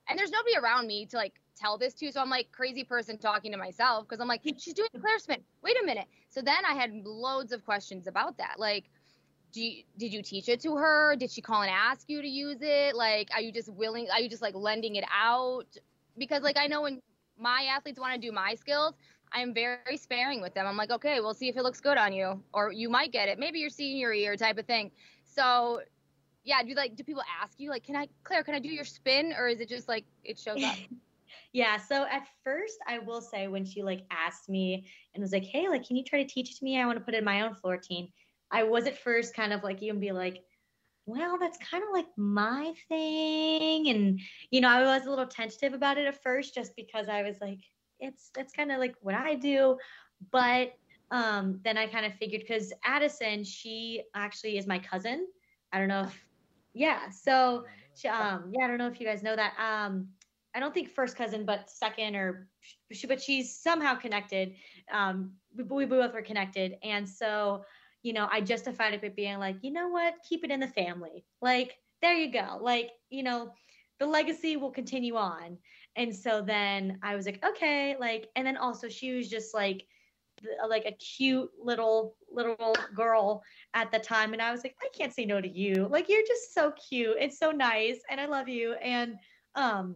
and there's nobody around me to like tell this to. So I'm like crazy person talking to myself because I'm like, she's doing Claire spin. Wait a minute. So then I had loads of questions about that. Like, you, did you teach it to her? Did she call and ask you to use it? Like, are you just willing? Are you just like lending it out? Because like I know when my athletes want to do my skills, I'm very sparing with them. I'm like, okay, we'll see if it looks good on you, or you might get it. Maybe your senior year type of thing. So, yeah, do like do people ask you like, can I, Claire, can I do your spin, or is it just like it shows up? [LAUGHS] yeah. So at first, I will say when she like asked me and was like, hey, like, can you try to teach it to me? I want to put in my own floor routine. I was at first kind of like you and be like, well, that's kind of like my thing. And, you know, I was a little tentative about it at first just because I was like, it's that's kind of like what I do. But um, then I kind of figured because Addison, she actually is my cousin. I don't know if, yeah. So, she, um, yeah, I don't know if you guys know that. Um, I don't think first cousin, but second or she, but she's somehow connected. Um, we, we both were connected. And so, you know, I justified it by being like, you know what, keep it in the family. Like, there you go. Like, you know, the legacy will continue on. And so then I was like, okay, like, and then also she was just like, like a cute little little girl at the time and i was like i can't say no to you like you're just so cute it's so nice and i love you and um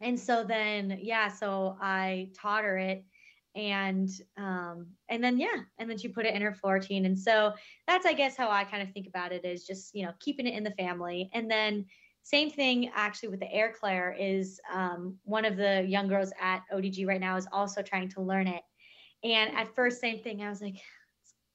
and so then yeah so i taught her it and um and then yeah and then she put it in her floor routine. And so that's i guess how i kind of think about it is just you know keeping it in the family. And then same thing actually with the air claire is um, one of the young girls at odg right now is also trying to learn it. And at first same thing i was like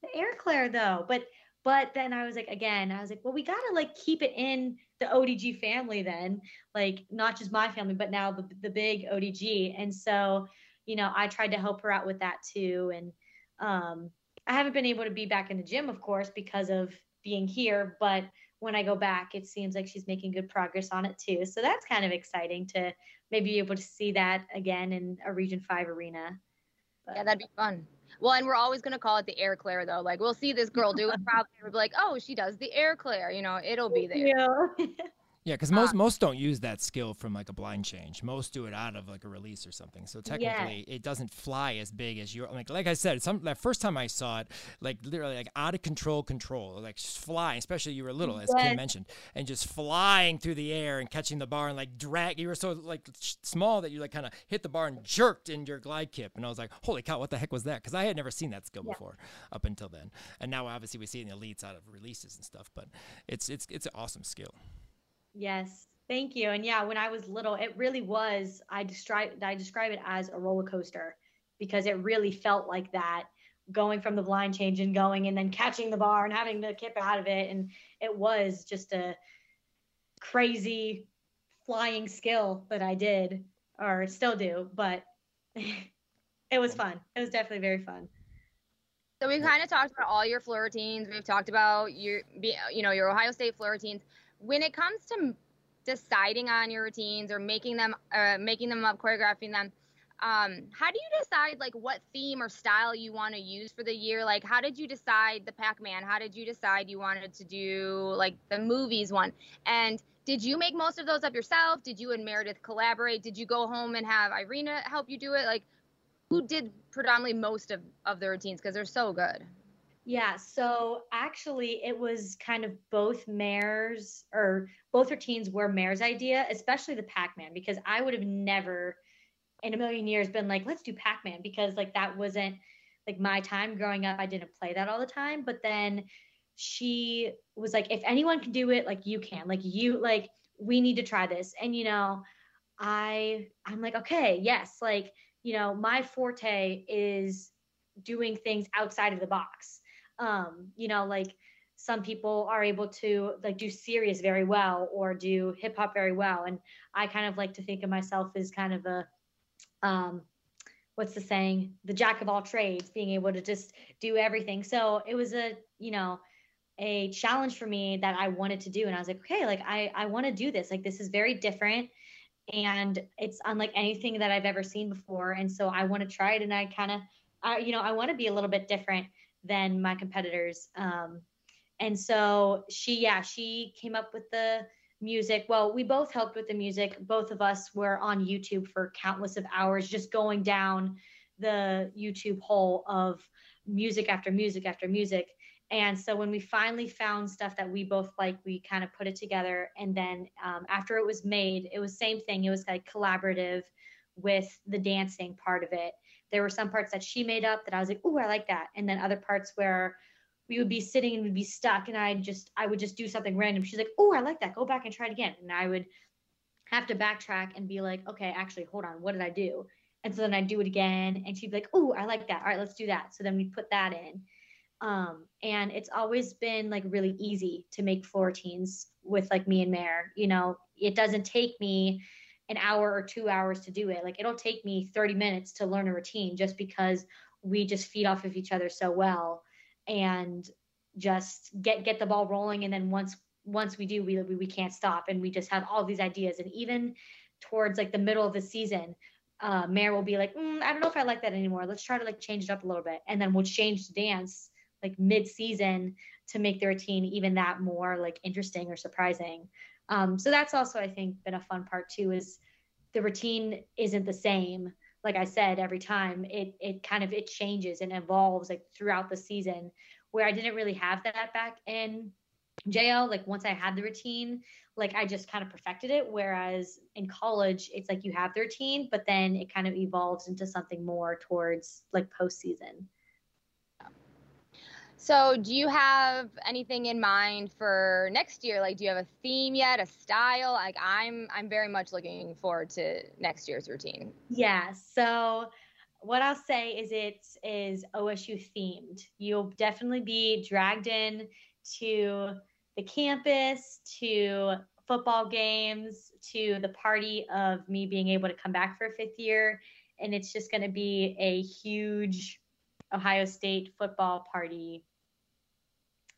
the air claire though. But but then i was like again i was like well we gotta like keep it in the odg family then like not just my family but now the, the big odg and so you know, I tried to help her out with that too. And um, I haven't been able to be back in the gym, of course, because of being here. But when I go back, it seems like she's making good progress on it too. So that's kind of exciting to maybe be able to see that again in a Region 5 arena. But, yeah, that'd be fun. Well, and we're always going to call it the air claire, though. Like, we'll see this girl do it [LAUGHS] probably. We'll be like, oh, she does the air claire. You know, it'll be there. Yeah. [LAUGHS] Yeah, because most uh, most don't use that skill from like a blind change. Most do it out of like a release or something. So technically, yeah. it doesn't fly as big as you. Like Like I said, some that first time I saw it, like literally like out of control, control, like just flying. Especially you were little, as yes. Kim mentioned, and just flying through the air and catching the bar and like drag. You were so like small that you like kind of hit the bar and jerked in your glide kip. And I was like, holy cow, what the heck was that? Because I had never seen that skill yeah. before up until then. And now obviously we see it in the elites out of releases and stuff. But it's it's it's an awesome skill. Yes, Thank you. And yeah, when I was little, it really was. I describe I describe it as a roller coaster because it really felt like that, going from the blind change and going and then catching the bar and having to kip out of it, and it was just a crazy flying skill that I did or still do, but [LAUGHS] it was fun. It was definitely very fun. So we've kind of talked about all your floor routines. We've talked about your, you know, your Ohio State floor routines. When it comes to deciding on your routines or making them uh, making them up choreographing them um, how do you decide like what theme or style you want to use for the year? Like how did you decide the pac-man? How did you decide you wanted to do like the movies one? And did you make most of those up yourself? Did you and meredith collaborate? Did you go home and have irina help you do it? Like who did predominantly most of, of the routines? Because they're so good yeah, so actually, it was kind of both Mare's or both routines were Mare's idea, especially the Pac Man, because I would have never in a million years been like, let's do Pac Man, because like that wasn't like my time growing up. I didn't play that all the time. But then she was like, if anyone can do it, like you can, like you, like we need to try this. And, you know, I, I'm like, okay, yes, like, you know, my forte is doing things outside of the box um you know like some people are able to like do serious very well or do hip hop very well. And i kind of like to think of myself as kind of a um what's the saying? The jack of all trades being able to just do everything. So it was a you know a challenge for me that i wanted to do. And i was like okay like i i want to do this. Like this is very different. And it's unlike anything that i've ever seen before. And so i want to try it. And i kind of I, you know i want to be a little bit different than my competitors. Um, and so she, yeah, she came up with the music. Well, we both helped with the music. Both of us were on YouTube for countless of hours, just going down the YouTube hole of music after music after music. And so when we finally found stuff that we both like, we kind of put it together. And then um, after it was made, it was same thing. It was like collaborative with the dancing part of it. There were some parts that she made up that I was like, oh, I like that. And then other parts where we would be sitting and we'd be stuck and I just I would just do something random. She's like, "Oh, I like that. Go back and try it again." And I would have to backtrack and be like, "Okay, actually, hold on. What did I do?" And so then I'd do it again and she'd be like, "Oh, I like that. All right, let's do that." So then we put that in. Um, and it's always been like really easy to make floor routines with like me and Mare. You know, it doesn't take me an hour or two hours to do it. Like it'll take me 30 minutes to learn a routine just because we just feed off of each other so well and just get get the ball rolling. And then once once we do we we can't stop and we just have all these ideas. And even towards like the middle of the season uh Mare will be like mm, I don't know if I like that anymore. Let's try to like change it up a little bit. And then we'll change the dance like mid season to make the routine even that more like interesting or surprising um so that's also I think been a fun part too is the routine isn't the same like I said, every time it it kind of it changes and evolves like throughout the season. Where I didn't really have that back in JL. Like once I had the routine, like I just kind of perfected it. Whereas in college, it's like you have the routine, but then it kind of evolves into something more towards like postseason. So, do you have anything in mind for next year? Like, do you have a theme yet, a style? Like, I'm I'm very much looking forward to next year's routine. Yeah. So, what I'll say is it is OSU themed. You'll definitely be dragged in to the campus, to football games, to the party of me being able to come back for a fifth year, and it's just going to be a huge Ohio State football party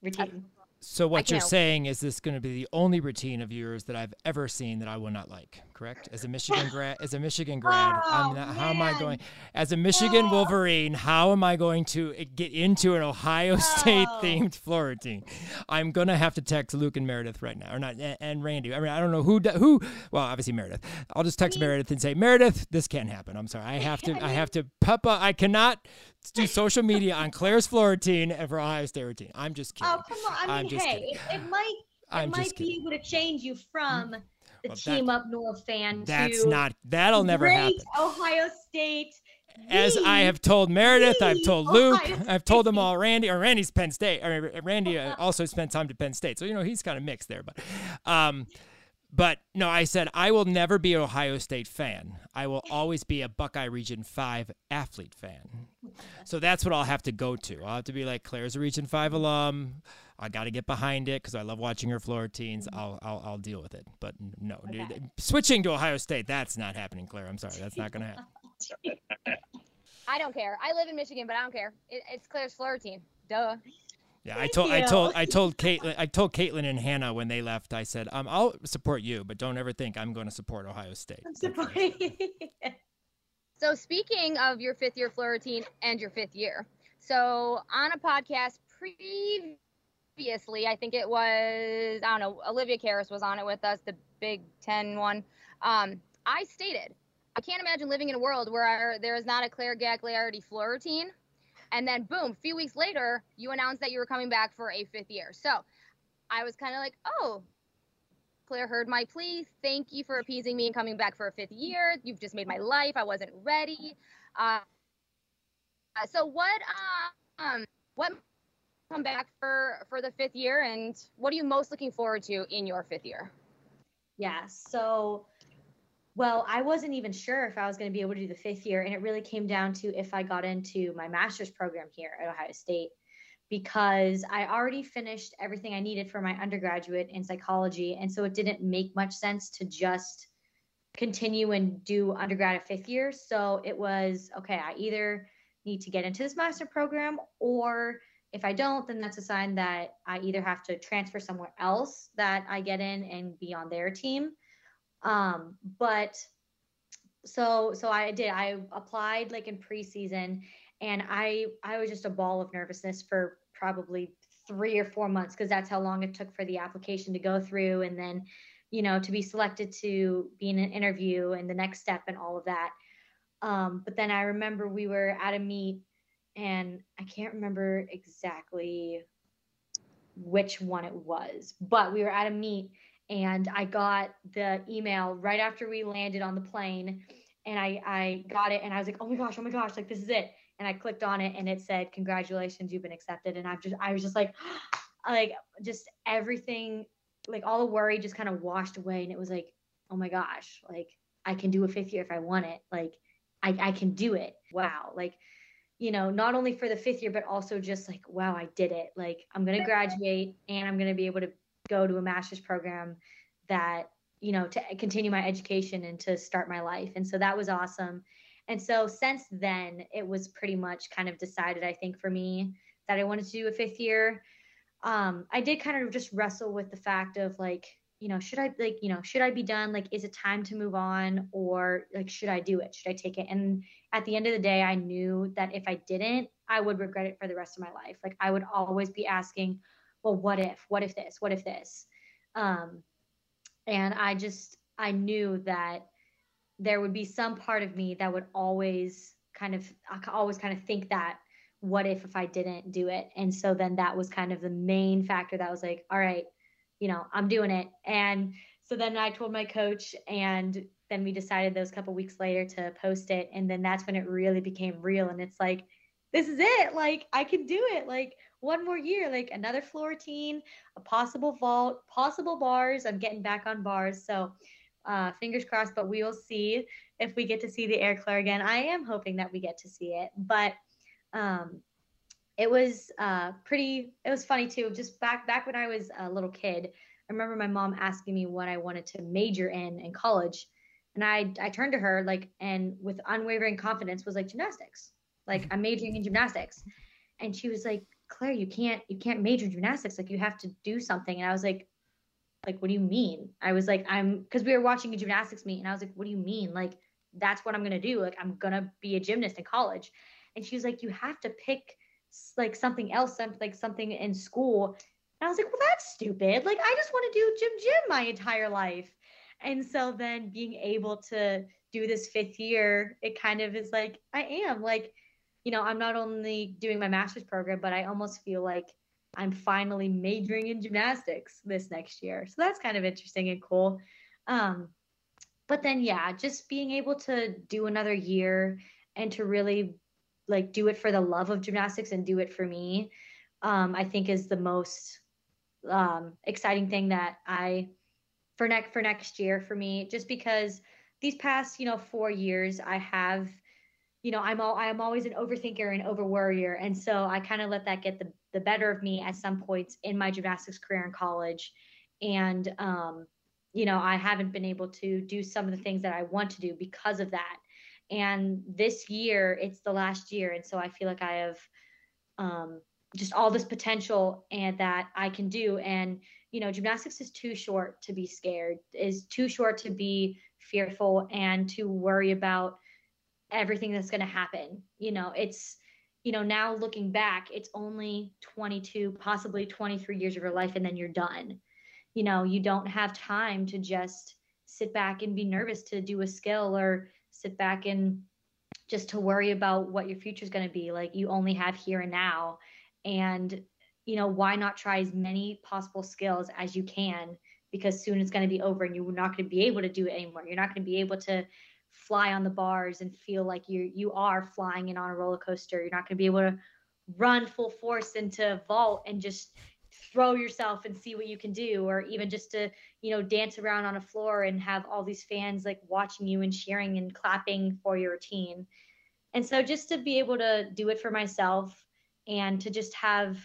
routine. So what you're saying is this going to be the only routine of yours that I've ever seen that I will not like, correct? As a Michigan [LAUGHS] grad, as a Michigan grad, oh, not, how am I going? As a Michigan oh. Wolverine, how am I going to eh, get into an Ohio State oh. themed floor routine? I'm gonna have to text Luke and Meredith right now, or not, and Randy. I mean, I don't know who who. Well, obviously Meredith. I'll just text Meredith and say, Meredith, this can't happen. I'm sorry. I [LAUGHS] have to. I have to. Papa, I cannot do social media on Claire's floor routine and for Ohio State routine. I'm just kidding. Oh come on! I mean, hey, it, it, might it I'm might be able to change you from the well, team that, up north fan. That's not. That'll never happen. Ohio State. As I have told Meredith, I've told Luke, [LAUGHS] I've told them all. Randy or Randy's Penn State. Or Randy uh, [LAUGHS] also spent time to Penn State, so you know he's kind of mixed there. But, um, but no, I said I will never be an Ohio State fan. I will always be a Buckeye Region 5 athlete fan. So that's what I'll have to go to. I'll have to be like Claire's a Region 5 alum. I got to get behind it because I love watching her floor teams. Mm-hmm. I'll, I'll, I'll deal with it. But no, okay. dude, switching to Ohio State, that's not happening, Claire. I'm sorry. That's not going to happen. [LAUGHS] I don't care. I live in Michigan, but I don't care. It, it's Claire's floor team. Duh. Yeah, I told I told I told Caitlin I told Caitlin and Hannah when they left. I said, um, I'll support you, but don't ever think I'm going to support Ohio State. [LAUGHS] I'm supporting. [LAUGHS] so speaking of your fifth year floor routine and your fifth year, so on a podcast previously, I think it was I don't know Olivia Karas was on it with us, the Big Ten one. Um, I stated I can't imagine living in a world where there is not a Claire Gagliardi floor routine and then boom, a few weeks later, you announced that you were coming back for a fifth year. So I was kind of like, oh, Claire heard my plea. Thank you for appeasing me and coming back for a fifth year. You've just made my life. I wasn't ready. Uh, so what? Um, what come back for for the fifth year, and what are you most looking forward to in your fifth year? Yeah. So well, I wasn't even sure if I was going to be able to do the fifth year. And it really came down to if I got into my master's program here at Ohio State, because I already finished everything I needed for my undergraduate in psychology. And so it didn't make much sense to just continue and do undergrad at fifth year. So it was okay, I either need to get into this master program, or if I don't, then that's a sign that I either have to transfer somewhere else that I get in and be on their team um, but so so I did. I applied like in preseason, and I I was just a ball of nervousness for probably three or four months because that's how long it took for the application to go through, and then you know, to be selected to be in an interview and the next step and all of that. Um, but then I remember we were at a meet and I can't remember exactly which one it was, but we were at a meet and I got the email right after we landed on the plane and I, I got it and I was like, oh my gosh, oh my gosh, like this is it. And I clicked on it and it said, congratulations, you've been accepted. And I've just, I was just like, [GASPS] like just everything, like all the worry just kind of washed away. And it was like, oh my gosh, like I can do a fifth year if I want it. Like I, I can do it. Wow. Like, you know, not only for the fifth year, but also just like, wow, I did it. Like I'm going to graduate and I'm going to be able to go to a master's program that, you know, to continue my education and to start my life. And so that was awesome. And so since then, it was pretty much kind of decided, I think, for me that I wanted to do a fifth year. Um, I did kind of just wrestle with the fact of like, you know, should I like, you know, should I be done? Like, is it time to move on or like, should I do it? Should I take it? And at the end of the day, I knew that if I didn't, I would regret it for the rest of my life. Like, I would always be asking, well, what if? What if this? What if this? Um, and I just, I knew that there would be some part of me that would always kind of, I always kind of think that what if if I didn't do it? And so then that was kind of the main factor that was like, all right, you know, I'm doing it. And so then I told my coach and then we decided those couple weeks later to post it and then that's when it really became real and it's like this is it like i can do it like one more year like another floor team a possible vault possible bars. I'm getting back on bars so uh, fingers crossed but we will see if we get to see the air claire again. I am hoping that we get to see it but um it was uh, pretty it was funny too. Just back back when i was a little kid i remember my mom asking me what i wanted to major in in college. And i i turned to her like and with unwavering confidence was like gymnastics. Like [LAUGHS] i'm majoring in gymnastics. And she was like claire you can't you can't major in gymnastics. Like you have to do something. And i was like like what do you mean? I was like i'm because we were watching a gymnastics meet and i was like what do you mean? Like that's what i'm gonna do. Like i'm gonna be a gymnast in college. And she was like you have to pick like something else, like something in school. And I was like, well, that's stupid. Like, I just want to do gym gym my entire life. And so then being able to do this fifth year, it kind of is like, I am. Like, you know, I'm not only doing my master's program, but I almost feel like I'm finally majoring in gymnastics this next year. So that's kind of interesting and cool. Um, but then, yeah, just being able to do another year and to really like do it for the love of gymnastics and do it for me um, i think is the most um, exciting thing that i for next for next year for me just because these past you know four years i have you know i'm all i'm always an overthinker and over worrier and so i kind of let that get the, the better of me at some points in my gymnastics career in college. And um, you know i haven't been able to do some of the things that i want to do because of that. And this year it's the last year. And so i feel like i have um, just all this potential and that i can do. And you know gymnastics is too short to be scared is too short to be fearful and to worry about everything that's going to happen. You know it's you know now looking back it's only 22 possibly 23 years of your life and then you're done. You know you don't have time to just sit back and be nervous to do a skill or sit back and just to worry about what your future is going to be like you only have here and now. And you know why not try as many possible skills as you can because soon it's going to be over and you're not going to be able to do it anymore. You're not going to be able to fly on the bars and feel like you you are flying in on a roller coaster. You're not going to be able to run full force into vault and just throw yourself and see what you can do or even just to you know dance around on a floor and have all these fans like watching you and cheering and clapping for your team. And so just to be able to do it for myself and to just have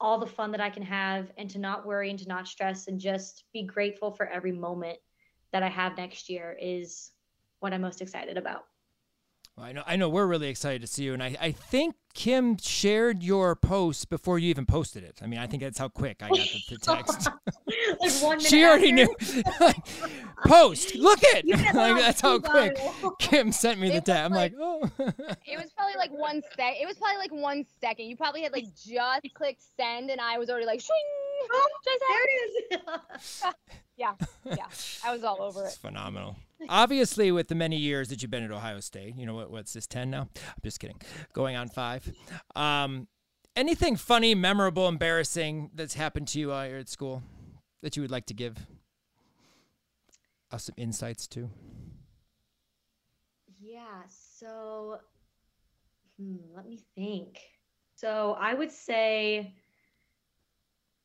all the fun that I can have and to not worry and to not stress and just be grateful for every moment that I have next year is what I'm most excited about. Well, I know I know we're really excited to see you, and I, I think Kim shared your post before you even posted it. I mean, I think that's how quick I got the, the [LAUGHS] text. like [LAUGHS] she already after. knew. [LAUGHS] post, look it. Like that's how quick. Kim sent me the It was text. I'm like, like- oh. It was probably like one sec. It was probably like one second. You probably had like just clicked send, and I was already like, shing. Oh, there it is. Yeah, [LAUGHS] yeah, I was all over It's it. phenomenal. Obviously, with the many years that you've been at Ohio State, you know what? What's this? Ten now? I'm just kidding. Going on five. Um, anything funny, memorable, embarrassing that's happened to you while you're at school that you would like to give us some insights to? Yeah, so hmm, let me think. So I would say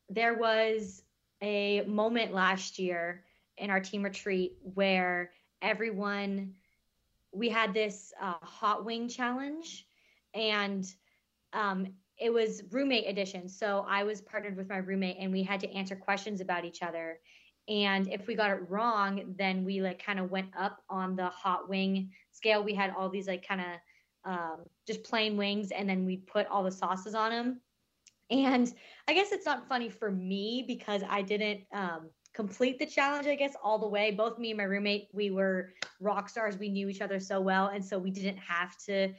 there was a moment last year in our team retreat where everyone we had this uh, hot wing challenge and um, it was roommate edition. So i was partnered with my roommate and we had to answer questions about each other. And if we got it wrong then we like kind of went up on the hot wing scale. We had all these like kind of um, just plain wings and then we put all the sauces on them and i guess it's not funny for me because i didn't um, complete the challenge i guess all the way. Both me and my roommate we were rock stars. We knew each other so well. And so we didn't have to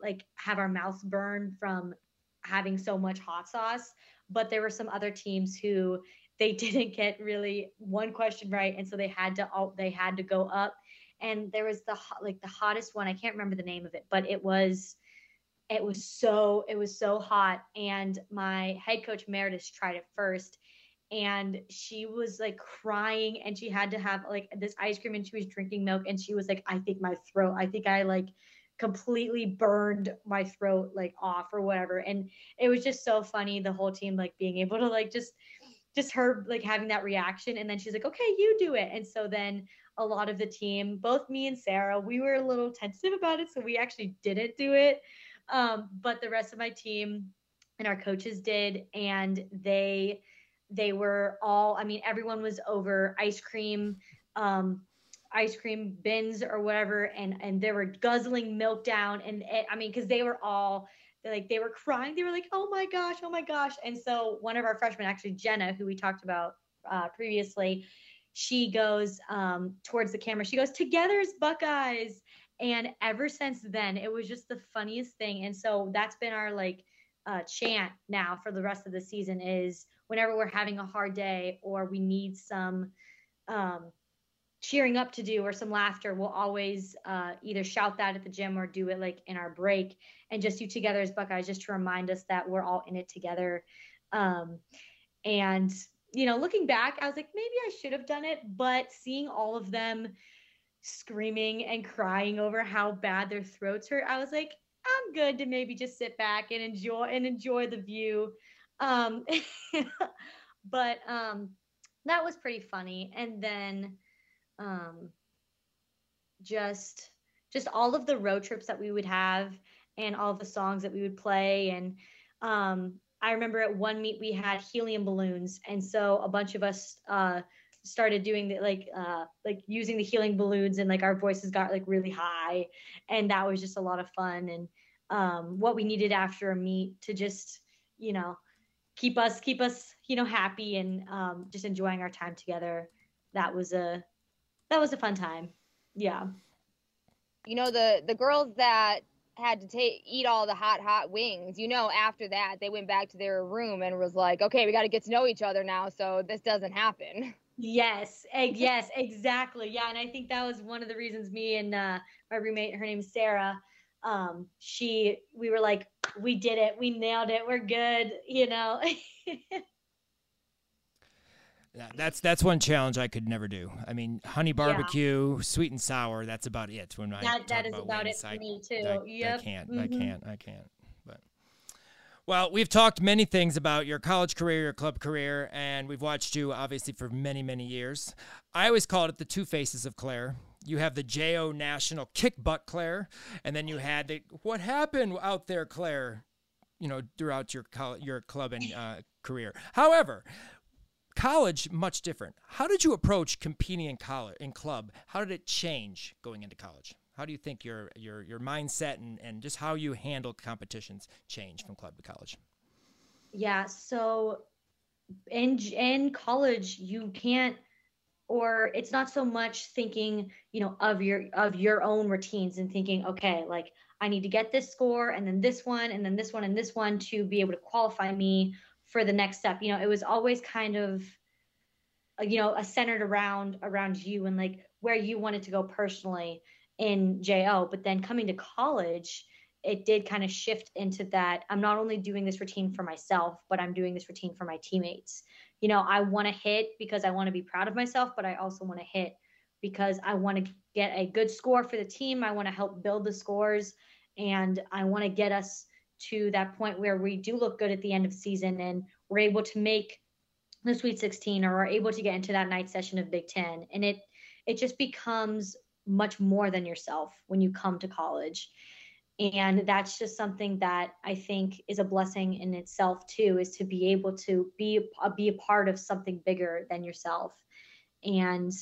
like have our mouths burn from having so much hot sauce. But there were some other teams who they [LAUGHS] didn't get really one question right. And so they had to all they had to go up. And there was the like the hottest one. I can't remember the name of it but it was it was so it was so hot and my head coach meredith tried it first and she was like crying and she had to have like this ice cream and she was drinking milk and she was like i think my throat i think i like completely burned my throat like off or whatever and it was just so funny the whole team like being able to like just just her like having that reaction and then she's like okay you do it and so then a lot of the team both me and sarah we were a little tentative about it so we actually didn't do it um, but the rest of my team and our coaches did and they they were all i mean everyone was over ice cream um, ice cream bins or whatever and and they were guzzling milk down and it, i mean because they were all like they were crying. They were like oh my gosh oh my gosh. And so one of our freshmen actually jenna who we talked about uh, previously she goes um, towards the camera. She goes together together's buckeyes and ever since then it was just the funniest thing and so that's been our like uh, chant now for the rest of the season is whenever we're having a hard day or we need some um, cheering up to do or some laughter, we'll always uh, either shout that at the gym or do it like in our break and just do together as Buckeyes just to remind us that we're all in it together. Um, and, you know, looking back, I was like, maybe I should have done it, but seeing all of them screaming and crying over how bad their throats hurt, I was like, I'm good to maybe just sit back and enjoy and enjoy the view. Um, [LAUGHS] but um, that was pretty funny. And then um, just just all of the road trips that we would have and all the songs that we would play and um, i remember at one meet we had helium balloons and so a bunch of us uh, started doing the like uh, like using the helium balloons and like our voices got like really high and that was just a lot of fun and um, what we needed after a meet to just you know keep us keep us you know happy and um, just enjoying our time together that was a that was a fun time. Yeah. You know the the girls that had to take eat all the hot hot wings. You know after that they went back to their room and was like, "Okay, we got to get to know each other now so this doesn't happen." [LAUGHS] Yes, yes, exactly. Yeah, and I think that was one of the reasons me and uh, my roommate, her name's Sarah, um, she we were like, we did it, we nailed it, we're good, you know. [LAUGHS] That's that's one challenge I could never do. I mean, honey barbecue, yeah. sweet and sour. That's about it. When I that that is about, about it for me too. I, yep. I can't. Mm-hmm. I can't. I can't. Well, we've talked many things about your college career, your club career, and we've watched you obviously for many many years. I always called it the two faces of Claire. You have the JO National kick butt Claire, and then you had the what happened out there, Claire. You know, throughout your your club and uh, career. However, college much different how did you approach competing in college in club how did it change going into college how do you think your your your mindset and, and just how you handle competitions change from club to college yeah so in in college you can't or it's not so much thinking you know of your of your own routines and thinking okay like i need to get this score and then this one and then this one and this one to be able to qualify me for the next step. You know, it was always kind of uh, you know, a centered around around you and like where you wanted to go personally in JO. But then coming to college, it did kind of shift into that I'm not only doing this routine for myself, but I'm doing this routine for my teammates. You know, I want to hit because I want to be proud of myself, but I also want to hit because I want to get a good score for the team. I want to help build the scores and I want to get us to that point where we do look good at the end of season and we're able to make the Sweet 16 or are able to get into that night session of Big Ten. And it it just becomes much more than yourself when you come to college. And that's just something that I think is a blessing in itself too, is to be able to be a, be a part of something bigger than yourself. And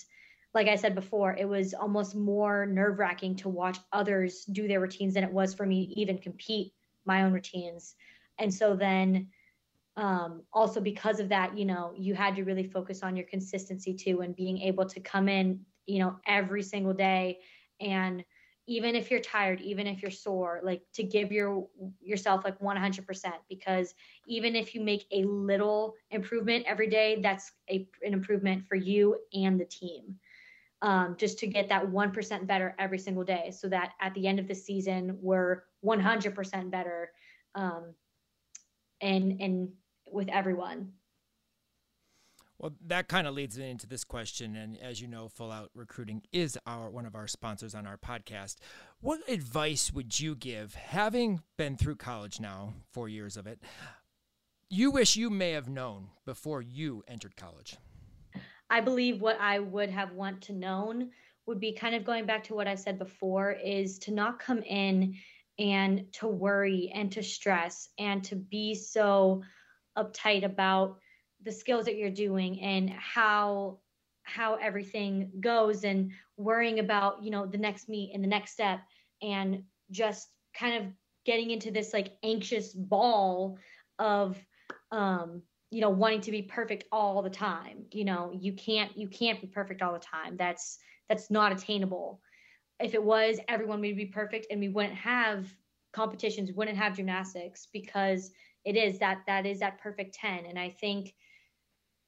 like I said before, it was almost more nerve wracking to watch others do their routines than it was for me even compete my own routines. And so then um, also because of that, you know, you had to really focus on your consistency too and being able to come in, you know, every single day. And even if you're tired, even if you're sore, like to give your yourself like 100% because even if you make a little improvement every day, that's a, an improvement for you and the team. Um, just to get that 1% better every single day so that at the end of the season we're 100% better um, and and with everyone well that kind of leads me into this question and as you know full out recruiting is our one of our sponsors on our podcast. What advice would you give having been through college now four years of it you wish you may have known before you entered college? I believe what I would have want to known would be kind of going back to what I said before is to not come in and to worry and to stress and to be so uptight about the skills that you're doing and how how everything goes and worrying about you know the next meet and the next step and just kind of getting into this like anxious ball of um you know wanting to be perfect all the time. You know you can't you can't be perfect all the time. That's that's not attainable. If it was everyone would be perfect and we wouldn't have competitions wouldn't have gymnastics because it is that that is that perfect 10 and i think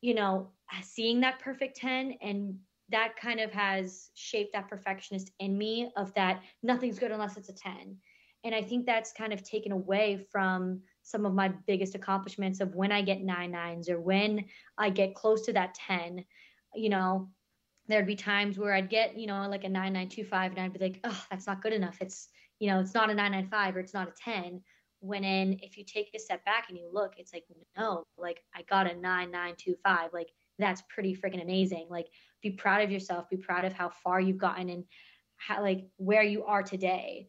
you know seeing that perfect 10 and that kind of has shaped that perfectionist in me of that nothing's good unless it's a 10 and i think that's kind of taken away from some of my biggest accomplishments of when I get nine nines or when I get close to that 10, you know, there'd be times where I'd get, you know, like a 9925 and I'd be like, oh, that's not good enough. It's, you know, it's not a 995 or it's not a 10. When in, if you take a step back and you look, it's like, no, like I got a 9925. Like that's pretty freaking amazing. Like be proud of yourself, be proud of how far you've gotten and how, like where you are today.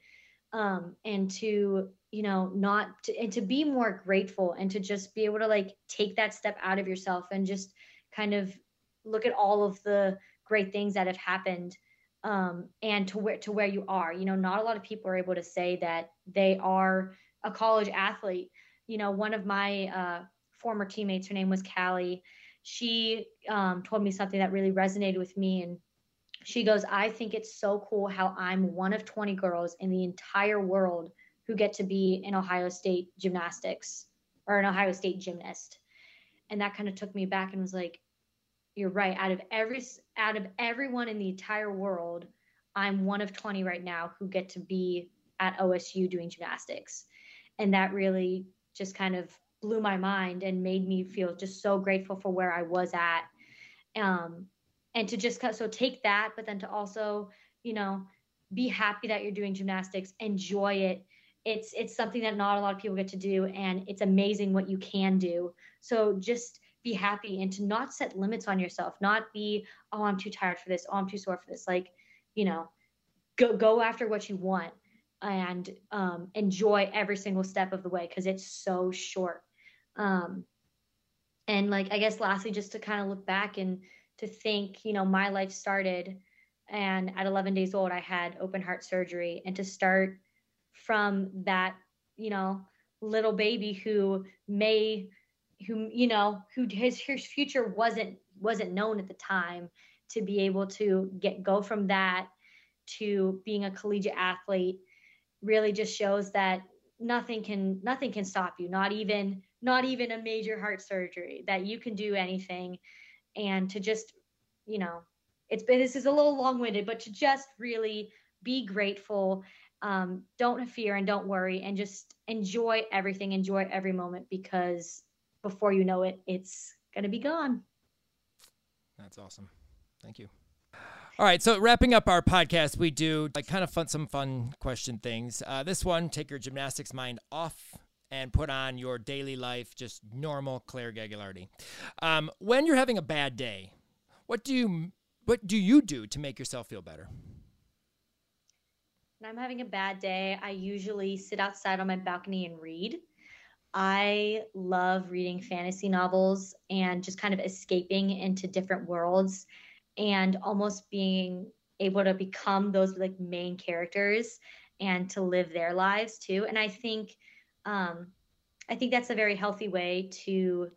Um, and to you know not to, and to be more grateful and to just be able to like take that step out of yourself and just kind of look at all of the great things that have happened um, and to where to where you are you know not a lot of people are able to say that they are a college athlete you know one of my uh, former teammates her name was callie she um, told me something that really resonated with me and she goes i think it's so cool how i'm one of 20 girls in the entire world who get to be an Ohio State gymnastics or an Ohio State gymnast. And that kind of took me back and was like, you're right. Out of every out of everyone in the entire world, I'm one of 20 right now who get to be at OSU doing gymnastics. And that really just kind of blew my mind and made me feel just so grateful for where I was at. Um, and to just so take that, but then to also, you know, be happy that you're doing gymnastics, enjoy it, it's it's something that not a lot of people get to do and it's amazing what you can do. So just be happy and to not set limits on yourself not be oh i'm too tired for this. Oh i'm too sore for this. Like you know go go after what you want and um, enjoy every single step of the way because it's so short. Um, and like i guess lastly just to kind of look back and to think you know my life started and at 11 days old i had open heart surgery and to start from that, you know, little baby who may who you know who his his future wasn't wasn't known at the time to be able to get go from that to being a collegiate athlete really just shows that nothing can nothing can stop you not even not even a major heart surgery that you can do anything. And to just you know it's been this is a little long-winded but to just really be grateful um, don't fear and don't worry and just enjoy everything enjoy every moment because before you know it it's going to be gone. That's awesome. Thank you all right, so wrapping up our podcast, we do like kind of fun, some fun question things. Uh, this one, take your gymnastics mind off and put on your daily life, just normal Claire Gagliardi. Um, when you're having a bad day, what do you what do you do to make yourself feel better? When I'm having a bad day, I usually sit outside on my balcony and read. I love reading fantasy novels and just kind of escaping into different worlds and almost being able to become those like main characters and to live their lives too. And i think um i think that's a very healthy way to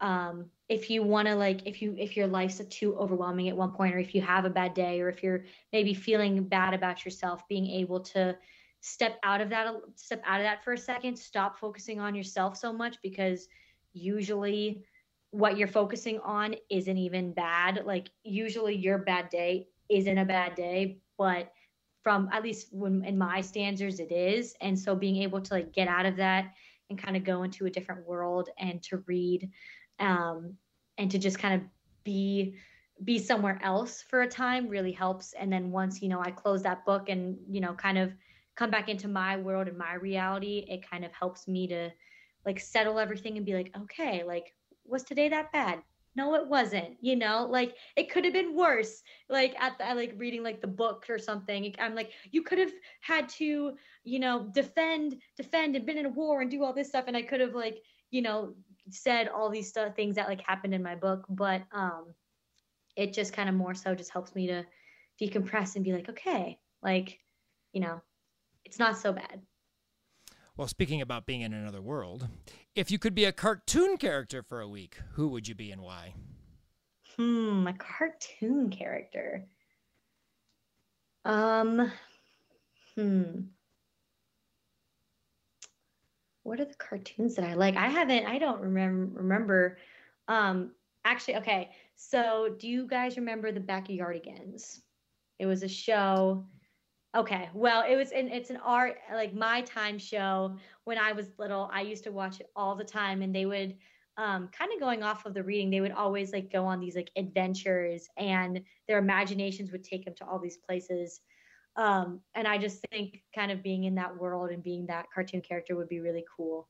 um if you want to like if you if your life's too overwhelming at one point or if you have a bad day or if you're maybe feeling bad about yourself being able to step out of that step out of that for a second stop focusing on yourself so much because usually what you're focusing on isn't even bad. Like usually your bad day isn't a bad day, but from at least when in my standards it is. And so being able to like get out of that and kind of go into a different world and to read um and to just kind of be be somewhere else for a time really helps and then once you know I close that book and you know kind of come back into my world and my reality it kind of helps me to like settle everything and be like okay like was today that bad? No, it wasn't. You know, like it could have been worse. Like at, the, like reading like the book or something. I'm like, you could have had to, you know, defend, defend, and been in a war and do all this stuff, and I could have like, you know, said all these stuff, things that like happened in my book, but um, it just kind of more so just helps me to decompress and be like, okay, like, you know, it's not so bad. Well, speaking about being in another world, if you could be a cartoon character for a week, who would you be and why? Hmm, a cartoon character. Um, hmm. What are the cartoons that I like? I haven't. I don't remember. Remember. Um, actually, okay. So, do you guys remember the Backyardigans? It was a show Okay. Well, it was in it's an art like my time show when I was little. I used to watch it all the time and they would um, kind of going off of the reading, they would always like go on these like adventures and their imaginations would take them to all these places. Um, and I just think kind of being in that world and being that cartoon character would be really cool.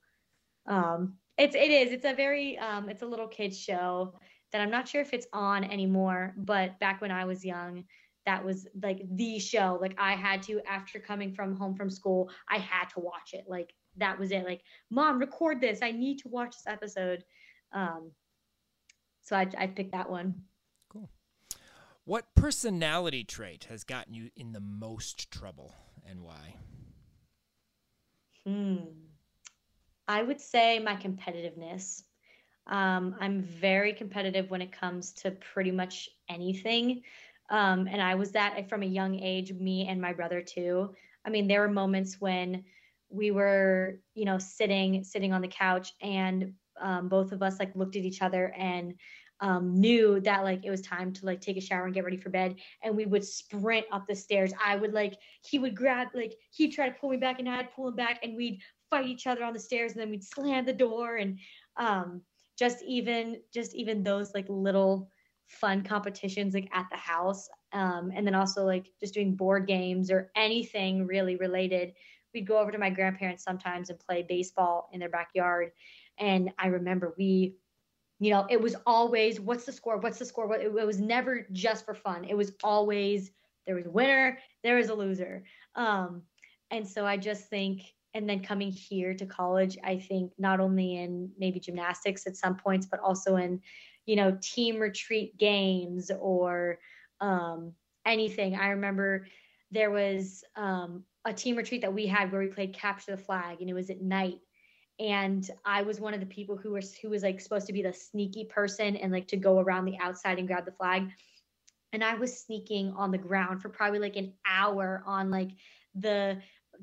Um, it's it is it's a very um, it's a little kids show that I'm not sure if it's on anymore, but back when I was young, that was like the show. Like I had to after coming from home from school, I had to watch it. Like that was it. Like, mom, record this. I need to watch this episode. Um, so I I picked that one. Cool. What personality trait has gotten you in the most trouble and why? Hmm. I would say my competitiveness. Um, I'm very competitive when it comes to pretty much anything. Um, and I was that from a young age, me and my brother too. I mean, there were moments when we were, you know, sitting sitting on the couch, and um, both of us like looked at each other and um, knew that like it was time to like take a shower and get ready for bed. And we would sprint up the stairs. I would like he would grab like he'd try to pull me back, and I'd pull him back, and we'd fight each other on the stairs, and then we'd slam the door, and um, just even just even those like little fun competitions like at the house um, and then also like just doing board games or anything really related. We'd go over to my grandparents sometimes and play baseball in their backyard. And i remember we you know it was always what's the score? What's the score? It, was never just for fun. It was always there was a winner there was a loser. Um, and so i just think and then coming here to college i think not only in maybe gymnastics at some points but also in you know, team retreat games or um, anything. I remember there was um, a team retreat that we had where we played capture the flag, and it was at night. And I was one of the people who was who was like supposed to be the sneaky person and like to go around the outside and grab the flag. And I was sneaking on the ground for probably like an hour on like the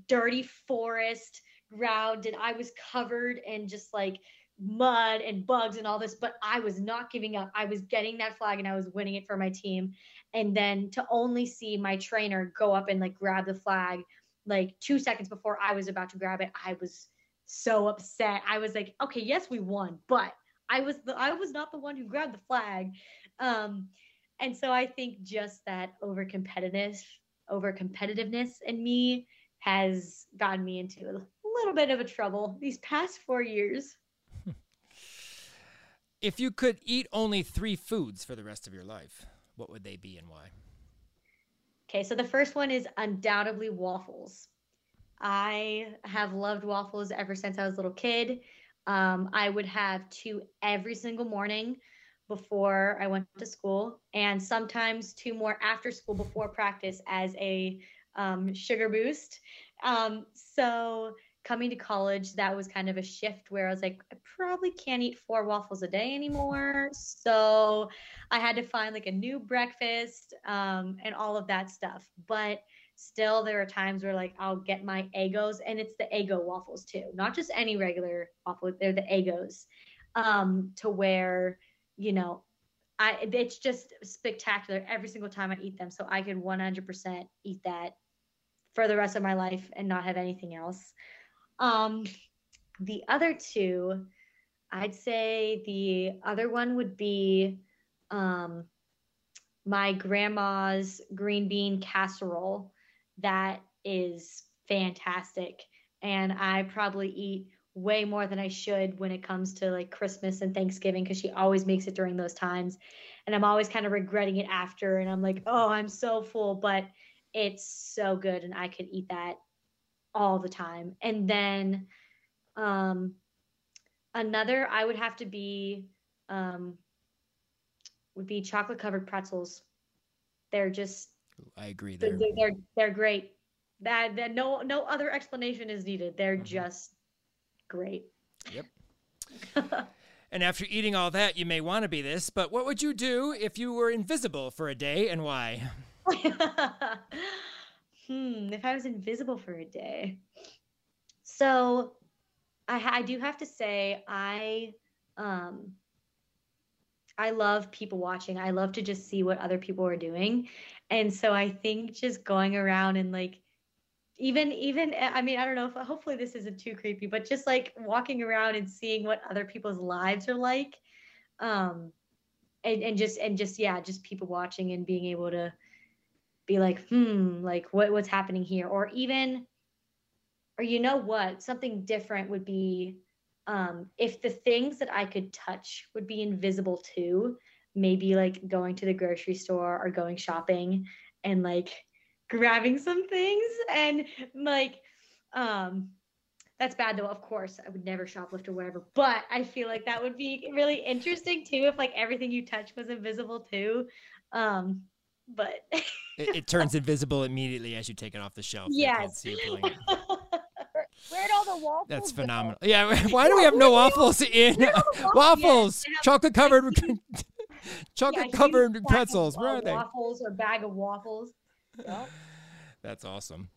dirty forest ground, and I was covered and just like mud and bugs and all this, but I was not giving up. I was getting that flag and I was winning it for my team. And then to only see my trainer go up and like grab the flag like two seconds before I was about to grab it, I was so upset. I was like, okay, yes, we won, but I was the I was not the one who grabbed the flag. Um, and so I think just that over competitiveness, over competitiveness in me has gotten me into a little bit of a trouble these past four years. If you could eat only three foods for the rest of your life, what would they be and why? Okay, so the first one is undoubtedly waffles. I have loved waffles ever since I was a little kid. Um, I would have two every single morning before I went to school, and sometimes two more after school before practice as a um, sugar boost. Um, so coming to college, that was kind of a shift where I was like, I probably can't eat four waffles a day anymore. So I had to find like a new breakfast um, and all of that stuff. But still, there are times where like I'll get my Eggos, and it's the Eggo waffles too, not just any regular waffle. They're the Eggos, um, to where you know. I, it's just spectacular every single time I eat them. So I could 100% eat that for the rest of my life and not have anything else. Um, the other two, I'd say the other one would be um, my grandma's green bean casserole. That is fantastic. And I probably eat way more than I should when it comes to like Christmas and Thanksgiving because she always makes it during those times. And I'm always kind of regretting it after. And I'm like, oh, I'm so full, but it's so good. And I could eat that all the time. And then um, another I would have to be um, would be chocolate covered pretzels. They're just I agree there. They're they're, they're great. That, that no no other explanation is needed. They're mm-hmm. just great. Yep. [LAUGHS] and after eating all that, you may want to be this, but what would you do if you were invisible for a day and why? [LAUGHS] hmm, if I was invisible for a day. So I, I do have to say, I, um, I love people watching. I love to just see what other people are doing. And so I think just going around and like, even even i mean i don't know if hopefully this isn't too creepy but just like walking around and seeing what other people's lives are like um and, and just and just yeah just people watching and being able to be like, hmm, like what, what's happening here? Or even, or you know what, something different would be um, if the things that I could touch would be invisible too, maybe like going to the grocery store or going shopping and like grabbing some things and like um that's bad though of course i would never shoplift or whatever but i feel like that would be really interesting too if like everything you touch was invisible too um but [LAUGHS] it, it, turns invisible immediately as you take it off the shelf. Yes. [LAUGHS] Where'd all the waffles? That's phenomenal. Go? Yeah. [LAUGHS] Why do we have no waffles in waffles? Chocolate covered, [LAUGHS] chocolate yeah, covered pretzels. Where are they? Waffles or bag of waffles. Yep. [SIGHS] That's awesome.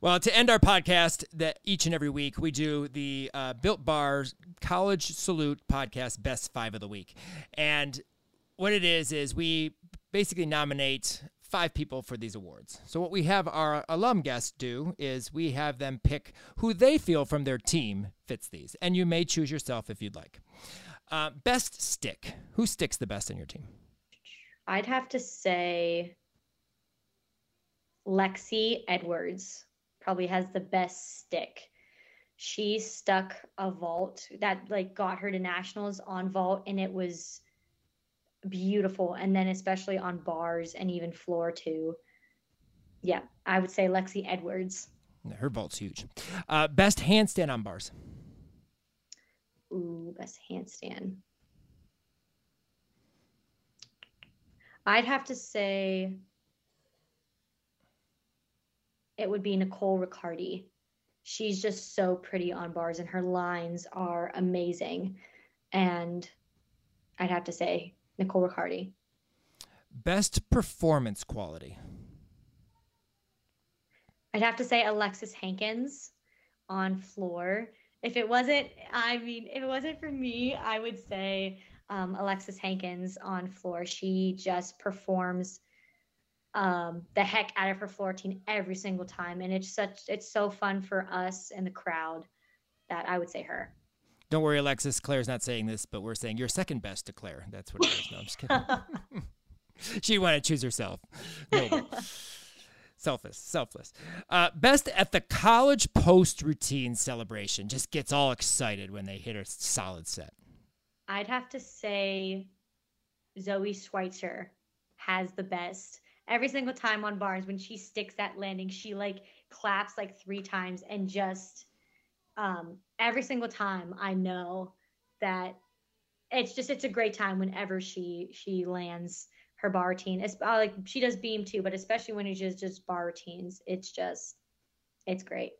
Well, to end our podcast, that each and every week we do the uh, Built Bars College Salute podcast Best Five of the Week, and what it is is we basically nominate five people for these awards. So what we have our alum guests do is we have them pick who they feel from their team fits these, and you may choose yourself if you'd like. Uh, best stick. Who sticks the best in your team? I'd have to say Lexi Edwards probably has the best stick. She stuck a vault that like got her to nationals on vault, and it was beautiful. And then especially on bars and even floor too. Yeah, I would say Lexi Edwards. Her vault's huge. Uh, best handstand on bars. Ooh, best handstand. I'd have to say it would be Nicole Riccardi. She's just so pretty on bars and her lines are amazing. And I'd have to say Nicole Riccardi. Best performance quality. I'd have to say Alexis Hankins on floor. if it wasn't, I mean, if it wasn't for me, I would say um, Alexis Hankins on floor. She just performs um, the heck out of her floor routine every single time, and it's such it's so fun for us and the crowd that I would say her. Don't worry, Alexis. Claire's not saying this, but we're saying you're second best to Claire. That's what it is. No, I'm just kidding. [LAUGHS] she wanted to choose herself. No, [LAUGHS] selfless, selfless. Uh, best at the college post routine celebration. Just gets all excited when they hit a solid set. I'd have to say Zoe Schweitzer has the best. Every single time on bars when she sticks that landing, she like claps like three times and just um every single time I know that it's just it's a great time whenever she she lands her bar routine. It's uh, like she does beam too, but especially when it's just just bar routines, it's just it's great.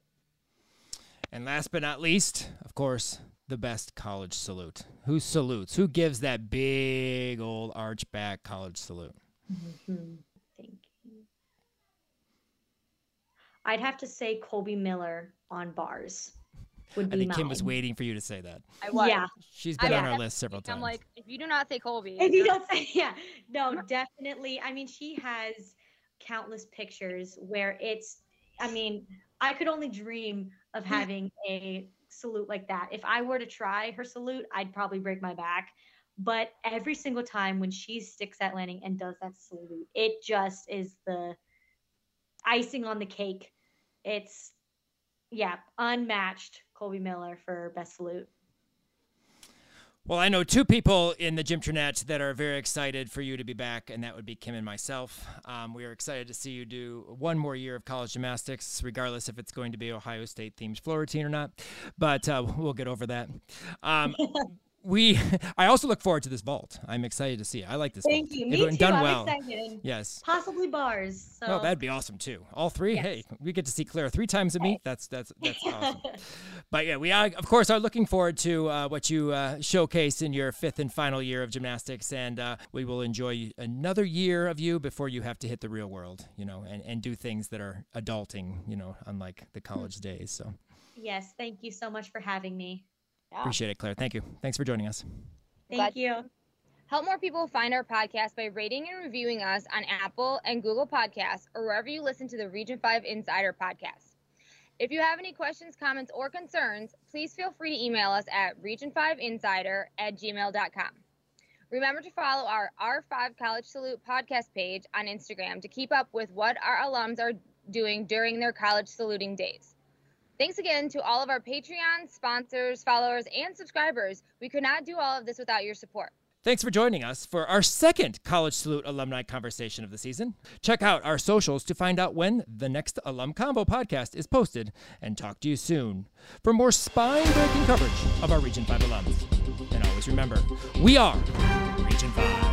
And last but not least, of course, the best college salute. Who salutes? Who gives that big old arch back college salute? Mm-hmm. Thank you. I'd have to say Colby Miller on bars. Would be I think mine. Kim was waiting for you to say that. I was. Yeah. She's been I on was our list several times. I'm like, if you do not say Colby, If you don't say, [LAUGHS] yeah, no, definitely. I mean, she has countless pictures where it's, I mean, I could only dream of having a salute like that. If I were to try her salute, I'd probably break my back. But every single time when she sticks that landing and does that salute, it just is the icing on the cake. It's, yeah, unmatched Colby Miller for best salute. Well, I know two people in the Gymternet that are very excited for you to be back, and that would be Kim and myself. Um, we are excited to see you do one more year of college gymnastics, regardless if it's going to be Ohio State themed floor routine or not. But uh, we'll get over that. Um, [LAUGHS] we, [LAUGHS] I also look forward to this vault. I'm excited to see it. I like this. Thank vault. you. Me it too. Done I'm well. excited. Yes. Possibly bars. So. Oh, that'd be awesome too. All three. Yes. Hey, we get to see Claire three times a meet. That's that's [LAUGHS] that's awesome. But yeah, we are, of course are looking forward to uh, what you uh, showcase in your fifth and final year of gymnastics, and uh, we will enjoy another year of you before you have to hit the real world, you know, and, and do things that are adulting, you know, unlike the college days. So Yes, thank you so much for having me. Yeah. appreciate it, Claire. Thank you. Thanks for joining us. Thank Glad- you. Help more people find our podcast by rating and reviewing us on Apple and Google Podcasts or wherever you listen to the Region 5 Insider podcast. If you have any questions, comments, or concerns, please feel free to email us at region5insider at gmail.com. Remember to follow our R5 College Salute podcast page on Instagram to keep up with what our alums are doing during their college saluting days. Thanks again to all of our Patreon sponsors, followers, and subscribers. We could not do all of this without your support. Thanks for joining us for our second College Salute alumni conversation of the season. Check out our socials to find out when the next Alum Combo podcast is posted and talk to you soon for more spine breaking coverage of our Region 5 alums. And always remember, we are Region 5.